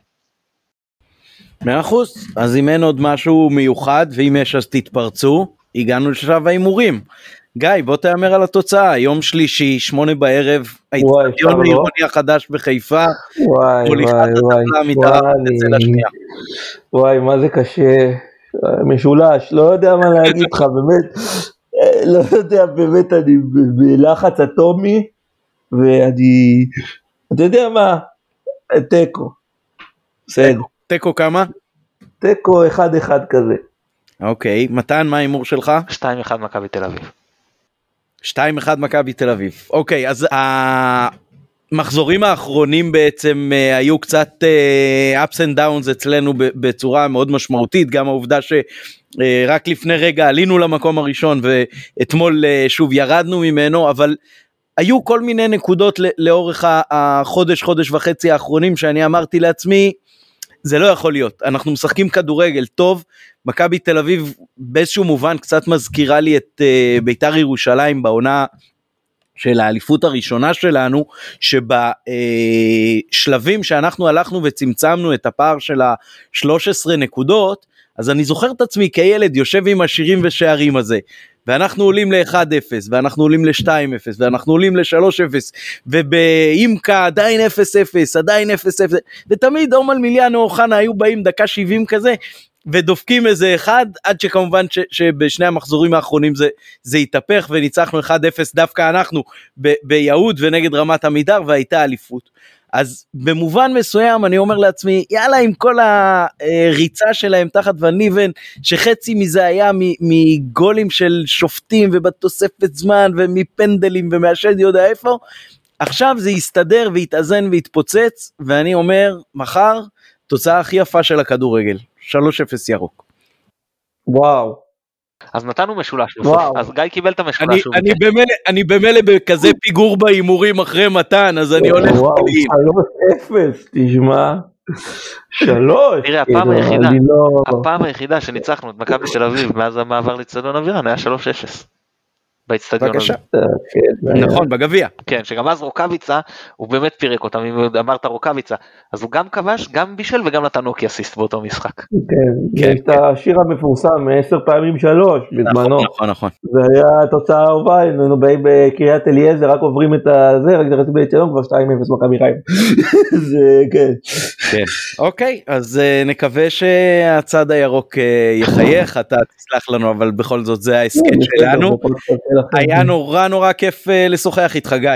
מאה אחוז, אז אם אין עוד משהו מיוחד ואם יש אז תתפרצו, הגענו לשלב ההימורים. גיא בוא תהמר על התוצאה. יום שלישי שמונה בערב האיצטדיון העירוני החדש בחיפה. וואי וואי וואי. וואי. מה זה קשה. משולש לא יודע מה להגיד לך באמת. לא יודע באמת אני בלחץ אטומי ואני אתה יודע מה תיקו. בסדר. תיקו כמה? תיקו 1-1 כזה. אוקיי, מתן מה ההימור שלך? 2-1 מכבי תל אביב. 2-1 מכבי תל אביב. אוקיי, אז המחזורים האחרונים בעצם uh, היו קצת uh, ups and downs אצלנו בצורה מאוד משמעותית, גם העובדה שרק uh, לפני רגע עלינו למקום הראשון ואתמול שוב ירדנו ממנו, אבל היו כל מיני נקודות לאורך החודש, חודש וחצי האחרונים שאני אמרתי לעצמי, זה לא יכול להיות, אנחנו משחקים כדורגל טוב, מכבי תל אביב באיזשהו מובן קצת מזכירה לי את uh, ביתר ירושלים בעונה של האליפות הראשונה שלנו, שבשלבים uh, שאנחנו הלכנו וצמצמנו את הפער של ה-13 נקודות, אז אני זוכר את עצמי כילד יושב עם השירים ושערים הזה, ואנחנו עולים ל-1-0, ואנחנו עולים ל-2-0, ואנחנו עולים ל-3-0, ובאימקה עדיין 0-0, עדיין 0-0, ותמיד עומר מיליאנו אוחנה היו באים דקה 70 כזה, ודופקים איזה אחד, עד שכמובן ש, שבשני המחזורים האחרונים זה, זה התהפך וניצחנו 1-0 דווקא אנחנו ביהוד ונגד רמת עמידר והייתה אליפות. אז במובן מסוים אני אומר לעצמי יאללה עם כל הריצה שלהם תחת וניבן שחצי מזה היה מגולים של שופטים ובתוספת זמן ומפנדלים ומהשד יודע איפה עכשיו זה יסתדר ויתאזן ויתפוצץ ואני אומר מחר תוצאה הכי יפה של הכדורגל 3-0 ירוק. וואו אז נתנו משולש בסוף. אז גיא קיבל את אני, המשולש. אני. במילא, אני במילא בכזה פיגור בהימורים אחרי מתן, אז אני הולך וואו. שלוש אפס, תשמע. שלוש. תראה, הפעם כאילו, היחידה. אני לא... הפעם היחידה שניצחנו את מכבי תל אביב מאז המעבר לאצטדיון אבירן היה 3-0. באצטדיון הזה. כן, נכון, בגביע. כן, שגם אז רוקאביצה, הוא באמת פירק אותם, אם אמרת רוקאביצה, אז הוא גם כבש, גם בישל וגם נתן אוקי אסיסט באותו משחק. כן, כן, יש את השיר המפורסם, עשר פעמים שלוש, בזמנו. נכון, נכון, נכון. זה היה התוצאה האהובה, היינו באים בקריית אליעזר, רק עוברים את הזה, רק נכנסים באצטדיון כבר 2-0 מכבי חיפה. זה, כן. כן. אוקיי, אז אה, נקווה שהצד הירוק אה, יחייך, אתה תסלח לנו, אבל בכל זאת זה ההסכת שלנו. היה נורא נורא כיף אה, לשוחח איתך, גיא.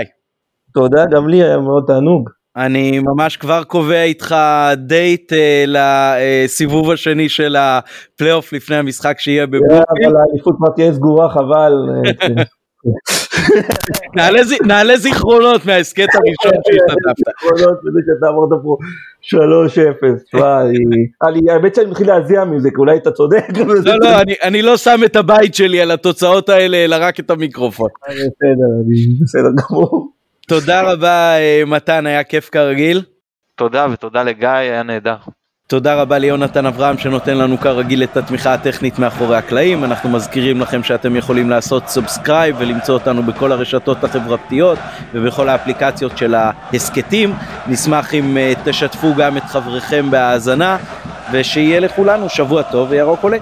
תודה, גם לי היה מאוד תענוג. אני ממש כבר קובע איתך דייט אה, לסיבוב השני של הפלייאוף לפני המשחק שיהיה אה, בבלומפילד. אבל האליפות כבר תהיה סגורה, חבל. אה, נעלה ז- נעלה זכרונות מההסכת הראשון שהשתתפת. עקרונות בזה שאתה אמרת פה 3-0. וואי, אני- האמת שאני מתחיל להזיע מזה, כי אולי אתה צודק. לא, לא, אני- לא שם את הבית שלי על התוצאות האלה, אלא רק את המיקרופון. בסדר, אני בסדר גמור. תודה רבה, אה, מתן, היה כיף כרגיל. תודה ותודה לגיא, היה נהדר. תודה רבה ליונתן אברהם שנותן לנו כרגיל את התמיכה הטכנית מאחורי הקלעים. אנחנו מזכירים לכם שאתם יכולים לעשות subscribe ולמצוא אותנו בכל הרשתות החברתיות ובכל האפליקציות של ההסכתים. נשמח אם אה, תשתפו גם את חבריכם בהאזנה ושיהיה לכולנו שבוע טוב וירוק עולה.